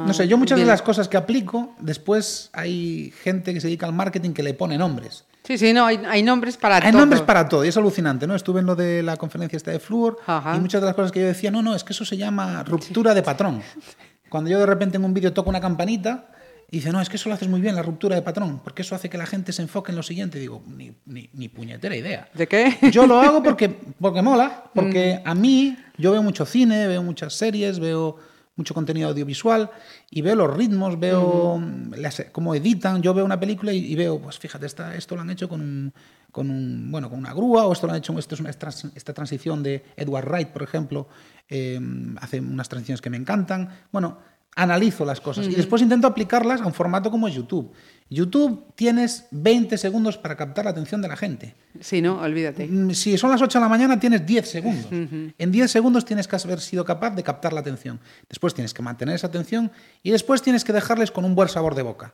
No sé, yo muchas de las cosas que aplico, después hay gente que se dedica al marketing que le pone nombres. Sí, sí, no, hay, hay nombres para Hay todo. nombres para todo y es alucinante, ¿no? Estuve en lo de la conferencia esta de Fluor Ajá. y muchas de las cosas que yo decía, no, no, es que eso se llama ruptura de patrón. Cuando yo de repente en un vídeo toco una campanita y dice, no, es que eso lo haces muy bien, la ruptura de patrón, porque eso hace que la gente se enfoque en lo siguiente. digo, ni, ni, ni puñetera idea. ¿De qué? Yo lo hago porque, porque mola, porque a mí yo veo mucho cine, veo muchas series, veo mucho contenido audiovisual y veo los ritmos, veo las- cómo editan. Yo veo una película y, y veo, pues fíjate, esta, esto lo han hecho con un, con un, bueno, con una grúa o esto lo han hecho, esto es una esta transición de Edward Wright, por ejemplo, eh, hace unas transiciones que me encantan. Bueno, analizo las cosas y después intento aplicarlas a un formato como YouTube. YouTube tienes 20 segundos para captar la atención de la gente. Sí, no, olvídate. Mm, Si son las 8 de la mañana, tienes 10 segundos. En 10 segundos tienes que haber sido capaz de captar la atención. Después tienes que mantener esa atención y después tienes que dejarles con un buen sabor de boca.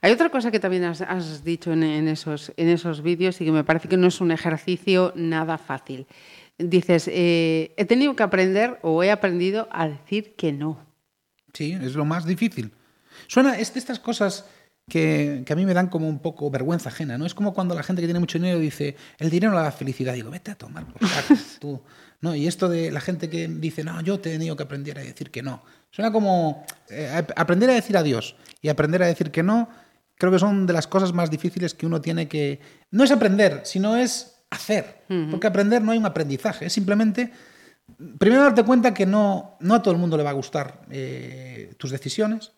Hay otra cosa que también has, has dicho en, en esos, en esos vídeos y que me parece que no es un ejercicio nada fácil. Dices, eh, he tenido que aprender o he aprendido a decir que no. Sí, es lo más difícil. Suena, es de estas cosas que, que a mí me dan como un poco vergüenza ajena, ¿no? Es como cuando la gente que tiene mucho dinero dice, el dinero la da felicidad. Digo, vete a tomar por saco, tú. ¿No? Y esto de la gente que dice, no, yo he tenido que aprender a decir que no. Suena como eh, ap- aprender a decir adiós y aprender a decir que no, creo que son de las cosas más difíciles que uno tiene que... No es aprender, sino es hacer. Porque aprender no hay un aprendizaje, es simplemente primero darte cuenta que no, no a todo el mundo le va a gustar eh, tus decisiones,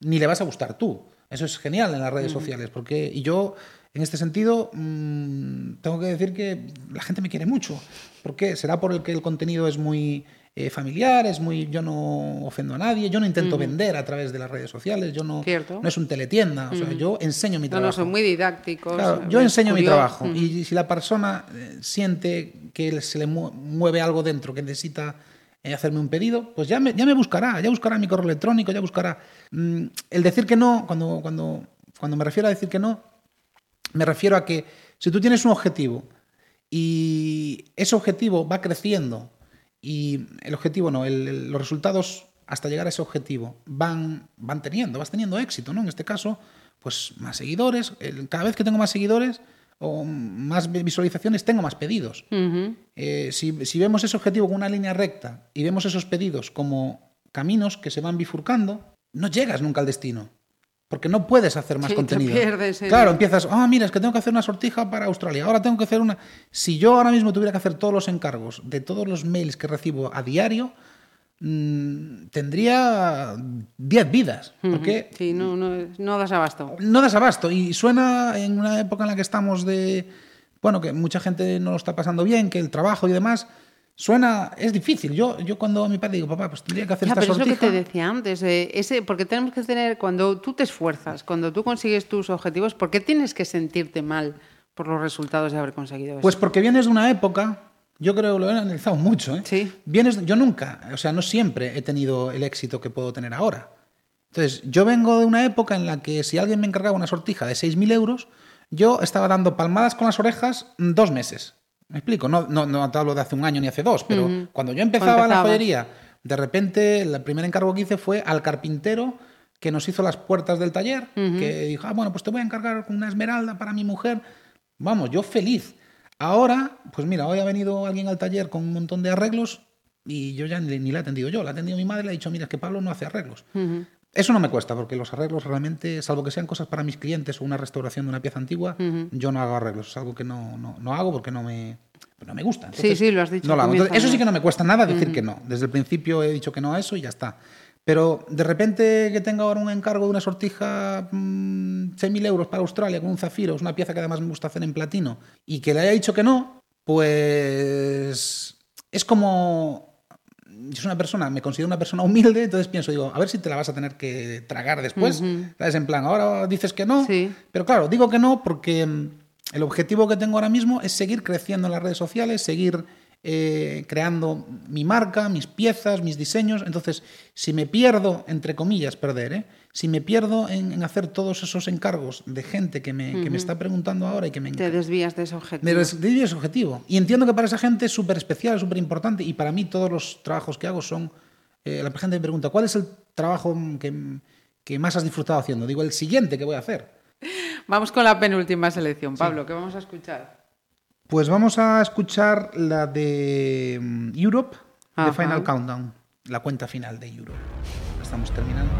ni le vas a gustar tú. Eso es genial en las redes sociales, porque y yo En este sentido, mm, tengo que decir que la gente me quiere mucho. ¿Por qué? ¿Será por el que el contenido es muy eh, familiar, es muy, yo no ofendo a nadie, yo no intento vender a través de las redes sociales, yo no, Cierto. no es un teletienda, o sea, yo enseño mi No, no, trabajo. son muy didácticos. Claro, eh, yo enseño mi trabajo y si la persona eh, siente que se le mu- mueve algo dentro, que necesita hacerme un pedido, pues ya me, ya me buscará, ya buscará mi correo electrónico, ya buscará. Mm, el decir que no, cuando, cuando, cuando me refiero a decir que no, me refiero a que si tú tienes un objetivo y ese objetivo va creciendo y el objetivo no, el- el- los resultados hasta llegar a ese objetivo van, van teniendo, vas teniendo éxito, ¿no? En este caso, pues más seguidores, cada vez que tengo más seguidores o más vi- visualizaciones, tengo más pedidos. Eh, si, si vemos ese objetivo con una línea recta y vemos esos pedidos como caminos que se van bifurcando, no llegas nunca al destino. Porque no puedes hacer más Sí, te contenido. pierdes en- Claro, empiezas, ah, mira, es que tengo que hacer una sortija para Australia, ahora tengo que hacer una... Si yo ahora mismo tuviera que hacer todos los encargos de todos los mails que recibo a diario, mm, tendría 10 vidas. Porque Sí, no, no, no das abasto. no das abasto y suena en una época en la que estamos de bueno que mucha gente no lo está pasando bien que el trabajo y demás suena es difícil yo yo cuando a mi padre digo papá pues tendría que hacer Ya, esta pero es lo que sortija te decía antes, eh, ese, porque tenemos que tener, cuando tú te esfuerzas, cuando tú consigues tus objetivos, ¿por qué tienes que sentirte mal por los resultados de haber conseguido eso? pues porque vienes de una época yo creo que lo he analizado mucho ¿eh? Sí. vienes yo nunca o sea no siempre he tenido el éxito que puedo tener ahora entonces yo vengo de una época en la que si alguien me encargaba una sortija de 6.000 euros yo estaba dando palmadas con las orejas dos meses me explico no no no te hablo de hace un año ni hace dos pero Ujú. cuando yo empezaba la joyería de repente el primer encargo que hice fue al carpintero que nos hizo las puertas del taller que dijo ah bueno pues te voy a encargar una esmeralda para mi mujer vamos yo feliz. Ahora pues mira hoy ha venido alguien al taller con un montón de arreglos y yo ya ni, ni la he atendido yo la ha atendido mi madre y le ha dicho mira es que Pablo no hace arreglos eso no me cuesta, porque los arreglos realmente, salvo que sean cosas para mis clientes o una restauración de una pieza antigua, yo no hago arreglos. Es algo que no, no, no hago porque no me, no me gusta. Sí, sí, lo has dicho no lo hago. Entonces, eso sí que no me cuesta nada decir que no. Desde el principio he dicho que no a eso y ya está. Pero de repente que tenga ahora un encargo de una sortija mm, 6.000 euros para Australia con un zafiro, es una pieza que además me gusta hacer en platino, y que le haya dicho que no, pues es como yo soy una persona, me considero una persona humilde, entonces pienso, digo, a ver si te la vas a tener que tragar después. ¿Sabes? En plan, ahora dices que no. Sí. Pero claro, digo que no porque mm, el objetivo que tengo ahora mismo es seguir creciendo en las redes sociales, seguir eh, creando mi marca, mis piezas, mis diseños. Entonces, si me pierdo, entre comillas, perder, ¿eh? Si me pierdo en, en hacer todos esos encargos de gente que me, que me está preguntando ahora y que me, Te desvías de ese objetivo. me desvío ese objetivo. Y entiendo que para esa gente es súper especial, súper importante. Y para mí todos los trabajos que hago son... eh, la gente me pregunta, ¿cuál es el trabajo que, que más has disfrutado haciendo? Digo, el siguiente que voy a hacer. Vamos con la penúltima selección, Pablo, ¿qué vamos a escuchar? Pues vamos a escuchar la de mm, Europe, de Final Countdown, la cuenta final de Europe. Estamos terminando.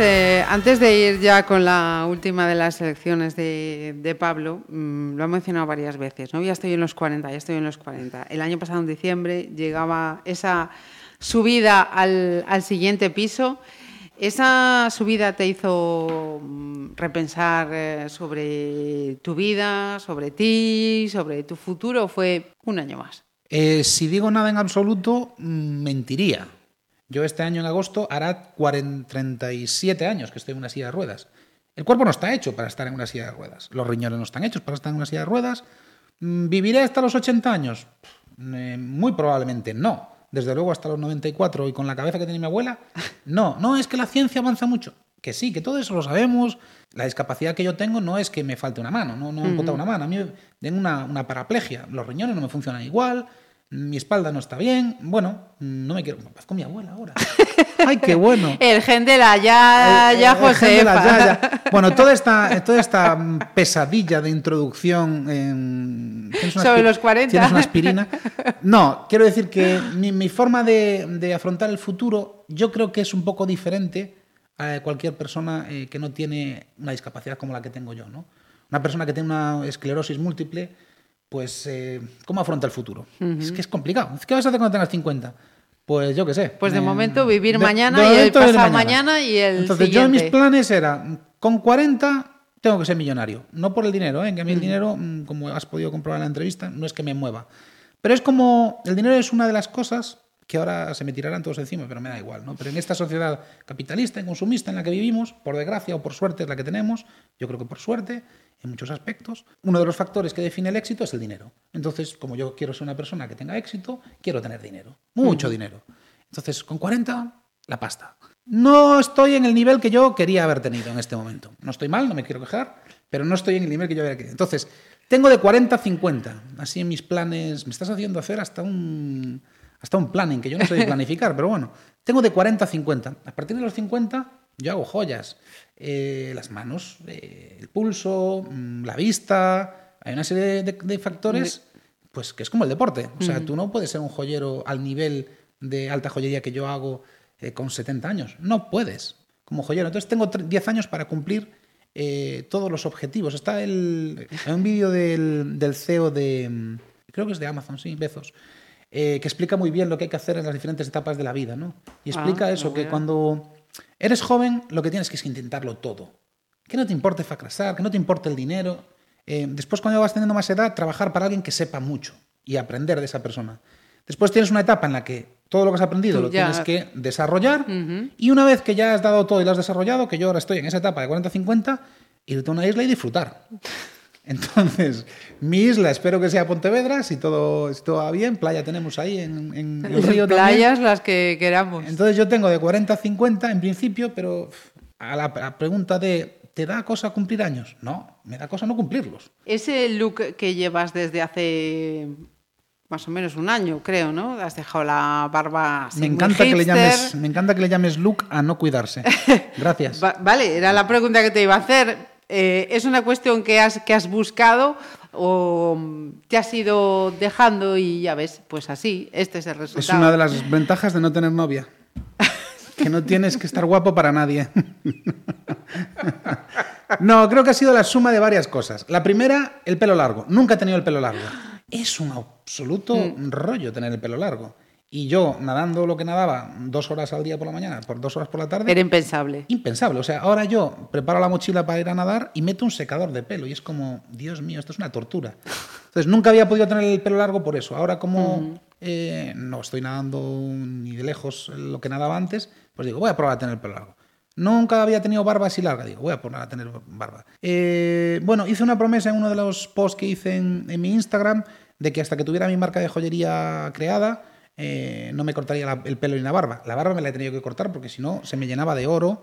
Eh, antes de ir ya con la última de las selecciones de, Pablo, mm, lo he mencionado varias veces, ¿no? Ya estoy en los 40, ya estoy en los 40. El año pasado, en diciembre, llegaba esa subida al, al siguiente piso. ¿Esa subida te hizo mm, repensar eh, sobre tu vida, sobre ti, sobre tu futuro? ¿O fue un año más? Eh, si digo nada en absoluto, mm, mentiría. Yo este año en agosto hará 40 37 años que estoy en una silla de ruedas. El cuerpo no está hecho para estar en una silla de ruedas. Los riñones no están hechos para estar en una silla de ruedas. Mm, ¿Viviré hasta los 80 años? Eh, muy probablemente no. Desde luego hasta los 94 y con la cabeza que tiene mi abuela, no. No, es que la ciencia avanza mucho. Que sí, que todo eso lo sabemos. La discapacidad que yo tengo no es que me falte una mano, no, no me amputado una mano. A mí tengo una, una paraplegia. Los riñones no me funcionan igual, mi espalda no está bien. Bueno, no me quiero. Paz con mi abuela ahora. ¡Ay, qué bueno! El gen de la ya, El- ya el- el gen de la Josefa. Yaya. Bueno, toda esta, toda esta mm, pesadilla de introducción en... ¿tienes una Sobre los 40. ¿Tienes una aspirina? No, quiero decir que mi, mi forma de, de afrontar el futuro yo creo que es un poco diferente a cualquier persona eh, que no tiene una discapacidad como la que tengo yo, ¿no? Una persona que tiene una esclerosis múltiple, pues, eh, ¿cómo afronta el futuro? Es que es complicado. ¿Qué vas a hacer cuando tengas 50? Pues yo qué sé. Pues de Eh, momento vivir mañana de y el pasado mañana y el Entonces yo en mis siguiente. planes era, con 40 tengo que ser millonario. No por el dinero, ¿eh? que a mí el dinero, mm, como has podido comprobar en la entrevista, no es que me mueva. Pero es como, el dinero es una de las cosas que ahora se me tirarán todos encima, pero me da igual, ¿no? Pero en esta sociedad capitalista y consumista en la que vivimos, por desgracia o por suerte es la que tenemos, yo creo que por suerte, en muchos aspectos, uno de los factores que define el éxito es el dinero. Entonces, como yo quiero ser una persona que tenga éxito, quiero tener dinero, mucho dinero. Entonces, con 40, la pasta. No estoy en el nivel que yo quería haber tenido en este momento. No estoy mal, no me quiero quejar, pero no estoy en el nivel que yo había querido. Entonces, tengo de 40 a 50. Así en mis planes, me estás haciendo hacer hasta un, hasta un planning, que yo no sé planificar, pero bueno, tengo de 40 a 50. A partir de los 50, yo hago joyas. Eh, las manos, eh, el pulso, mm, la vista. Hay una serie de, de factores pues que es como el deporte. O sea, tú no puedes ser un joyero al nivel de alta joyería que yo hago eh, con 70 años. No puedes como joyero. Entonces tengo tre- 10 años para cumplir eh, todos los objetivos. Está el, hay un vídeo del, del CEO de, mm, creo que es de Amazon, sí, Bezos, eh, que explica muy bien lo que hay que hacer en las diferentes etapas de la vida. ¿no? Y explica Ah, eso, muy que bien. cuando eres joven lo que tienes que es intentarlo todo. Que no te importe fracasar, que no te importe el dinero. Eh, después, cuando vas teniendo más edad, trabajar para alguien que sepa mucho y aprender de esa persona. Después tienes una etapa en la que todo lo que has aprendido lo ya- tienes que desarrollar. Y una vez que ya has dado todo y lo has desarrollado, que yo ahora estoy en esa etapa de 40-50, irte a una isla y disfrutar. Entonces, mi isla espero que sea Pontevedra, si todo, si todo va bien. Playa tenemos ahí en, en el río también. Playas las que queramos. Entonces yo tengo de 40 a 50 en principio, pero a la, a la pregunta de ¿te da cosa cumplir años? No, me da cosa no cumplirlos. Ese look que llevas desde hace más o menos un año, creo, ¿no? Has dejado la barba Me encanta, que le llames, me encanta que le llames look a no cuidarse. Gracias. Va- vale, era la pregunta que te iba a hacer. Eh, ¿Es una cuestión que has, que has buscado o te has ido dejando y ya ves, pues así, este es el Es resultado? una de las ventajas de no tener novia. Que no tienes que estar guapo para nadie. No, creo que ha sido la suma de varias cosas. La primera, el pelo largo. Nunca he tenido el pelo largo. Es un absoluto Mm. rollo tener el pelo largo. Y yo, nadando lo que nadaba dos horas al día por la mañana, por dos horas por la tarde, Era impensable. impensable. O sea, ahora yo preparo la mochila para ir a nadar y meto un secador de pelo y es como, Dios mío, esto es una tortura. Entonces, nunca había podido tener el pelo largo por eso. Ahora, como eh, no estoy nadando ni de lejos lo que nadaba antes, pues digo, voy a probar a tener el pelo largo. Nunca había tenido barba así larga, digo, voy a probar a tener barba. Eh, bueno, hice una promesa en uno de los posts que hice en, en mi Instagram de que hasta que tuviera mi marca de joyería creada, eh, no me cortaría la- el pelo ni la barba. La barba me la he tenido que cortar porque si no se me llenaba de oro,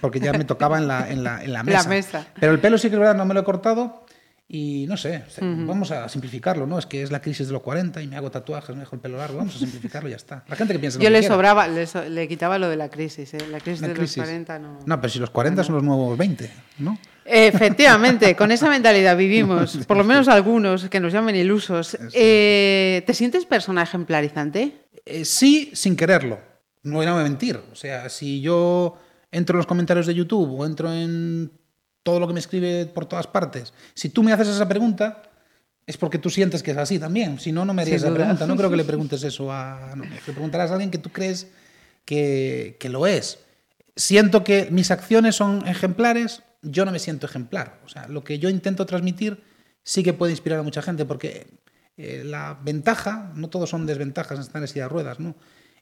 porque ya me tocaba en la, en la, en la La mesa. mesa. Pero el pelo sí que es verdad, no me lo he cortado. Y no sé, vamos a simplificarlo, ¿no? Es que es la crisis de los 40 y me hago tatuajes, me dejo el pelo largo, vamos a simplificarlo y ya está. La gente que piensa lo Yo que le quiera. sobraba, le, so- le quitaba lo de la crisis, ¿eh? La crisis de crisis. los 40 no. No, pero si los 40 son los nuevos 20, ¿no? Efectivamente, con esa mentalidad vivimos, por lo menos algunos que nos llamen ilusos. Eh, ¿Te sientes persona ejemplarizante? Eh, sí, sin quererlo. No voy a mentir. O sea, si yo entro en los comentarios de YouTube o entro en todo lo que me escribe por todas partes, si tú me haces esa pregunta, es porque tú sientes que es así también. Si no, no me harías esa pregunta. No creo que le preguntes eso a... No, le preguntarás a alguien que tú crees que, que lo es. Siento que mis acciones son ejemplares, yo no me siento ejemplar. O sea, lo que yo intento transmitir sí que puede inspirar a mucha gente, porque eh, la ventaja, no todos son desventajas en estar en silla de ruedas, ¿no?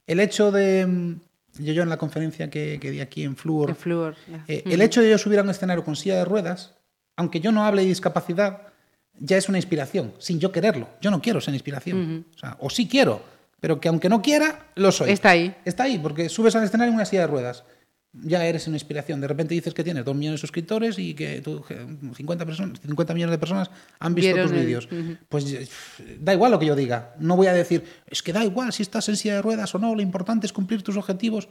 El hecho de... mm, Yo, yo en la conferencia que, que di aquí en Fluor, El flúor. ya. eh, el hecho de yo subir a un escenario con silla de ruedas, aunque yo no hable de discapacidad, ya es una inspiración, sin yo quererlo. Yo no quiero ser inspiración. o, sea, o sí quiero, pero que aunque no quiera, lo soy. Está ahí. Está ahí, porque subes al escenario en una silla de ruedas. Ya eres una inspiración. De repente dices que tienes dos millones de suscriptores y que tú, que 50, personas, 50 millones de personas han visto Vieron tus el- vídeos. Ujú. Pues eh, da igual lo que yo diga. No voy a decir, es que da igual si estás en silla de ruedas o no, lo importante es cumplir tus objetivos.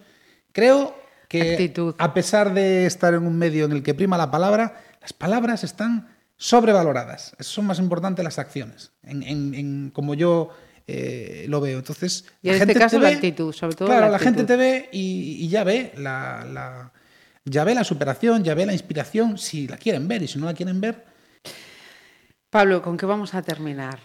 Creo que Actitud. a pesar de estar en un medio en el que prima la palabra, las palabras están sobrevaloradas. Son más importantes las acciones, en, en- en como yo eh, lo veo. Entonces, Y en la este gente caso te la ve- actitud, sobre todo Claro, la la, gente te ve y, y ya ve la, la- ya ve la superación, ya ve la inspiración, si la quieren ver y si no la quieren ver, Pablo, ¿con qué vamos a terminar?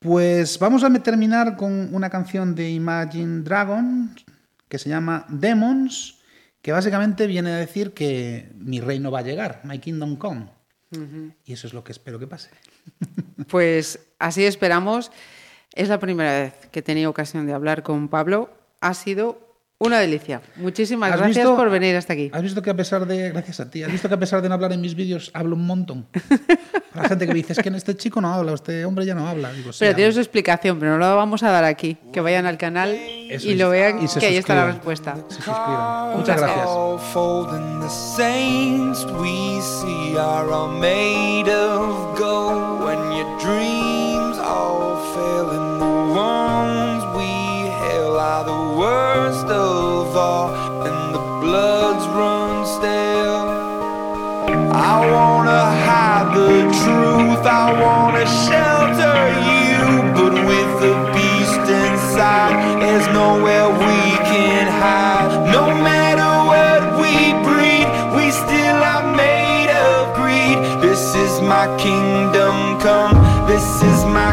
Pues vamos a terminar con una canción de Imagine Dragons que se llama Demons, que básicamente viene a decir que mi reino va a llegar, My Kingdom Come. Y eso es lo que espero que pase. Pues así esperamos. Es la primera vez que he tenido ocasión de hablar con Pablo. Ha sido una delicia. Muchísimas ¿Has gracias visto- por venir hasta aquí. Has visto que a pesar de, gracias a ti, has visto que a pesar de no hablar en mis vídeos hablo un montón. La gente que me dice es que este chico no habla, este hombre ya no habla. Digo, sí, Pero tiene hablo. su explicación, pero no la vamos a dar aquí. Que vayan al canal Eso y es. lo vean, Y que ahí está la respuesta. Se suscriban. Muchas gracias. Worst of all and the bloods run stale I wanna hide the truth, I wanna shelter you, but with the beast inside, there's nowhere we can hide. No matter what we breed, we still are made of greed. This is my kingdom come, this is my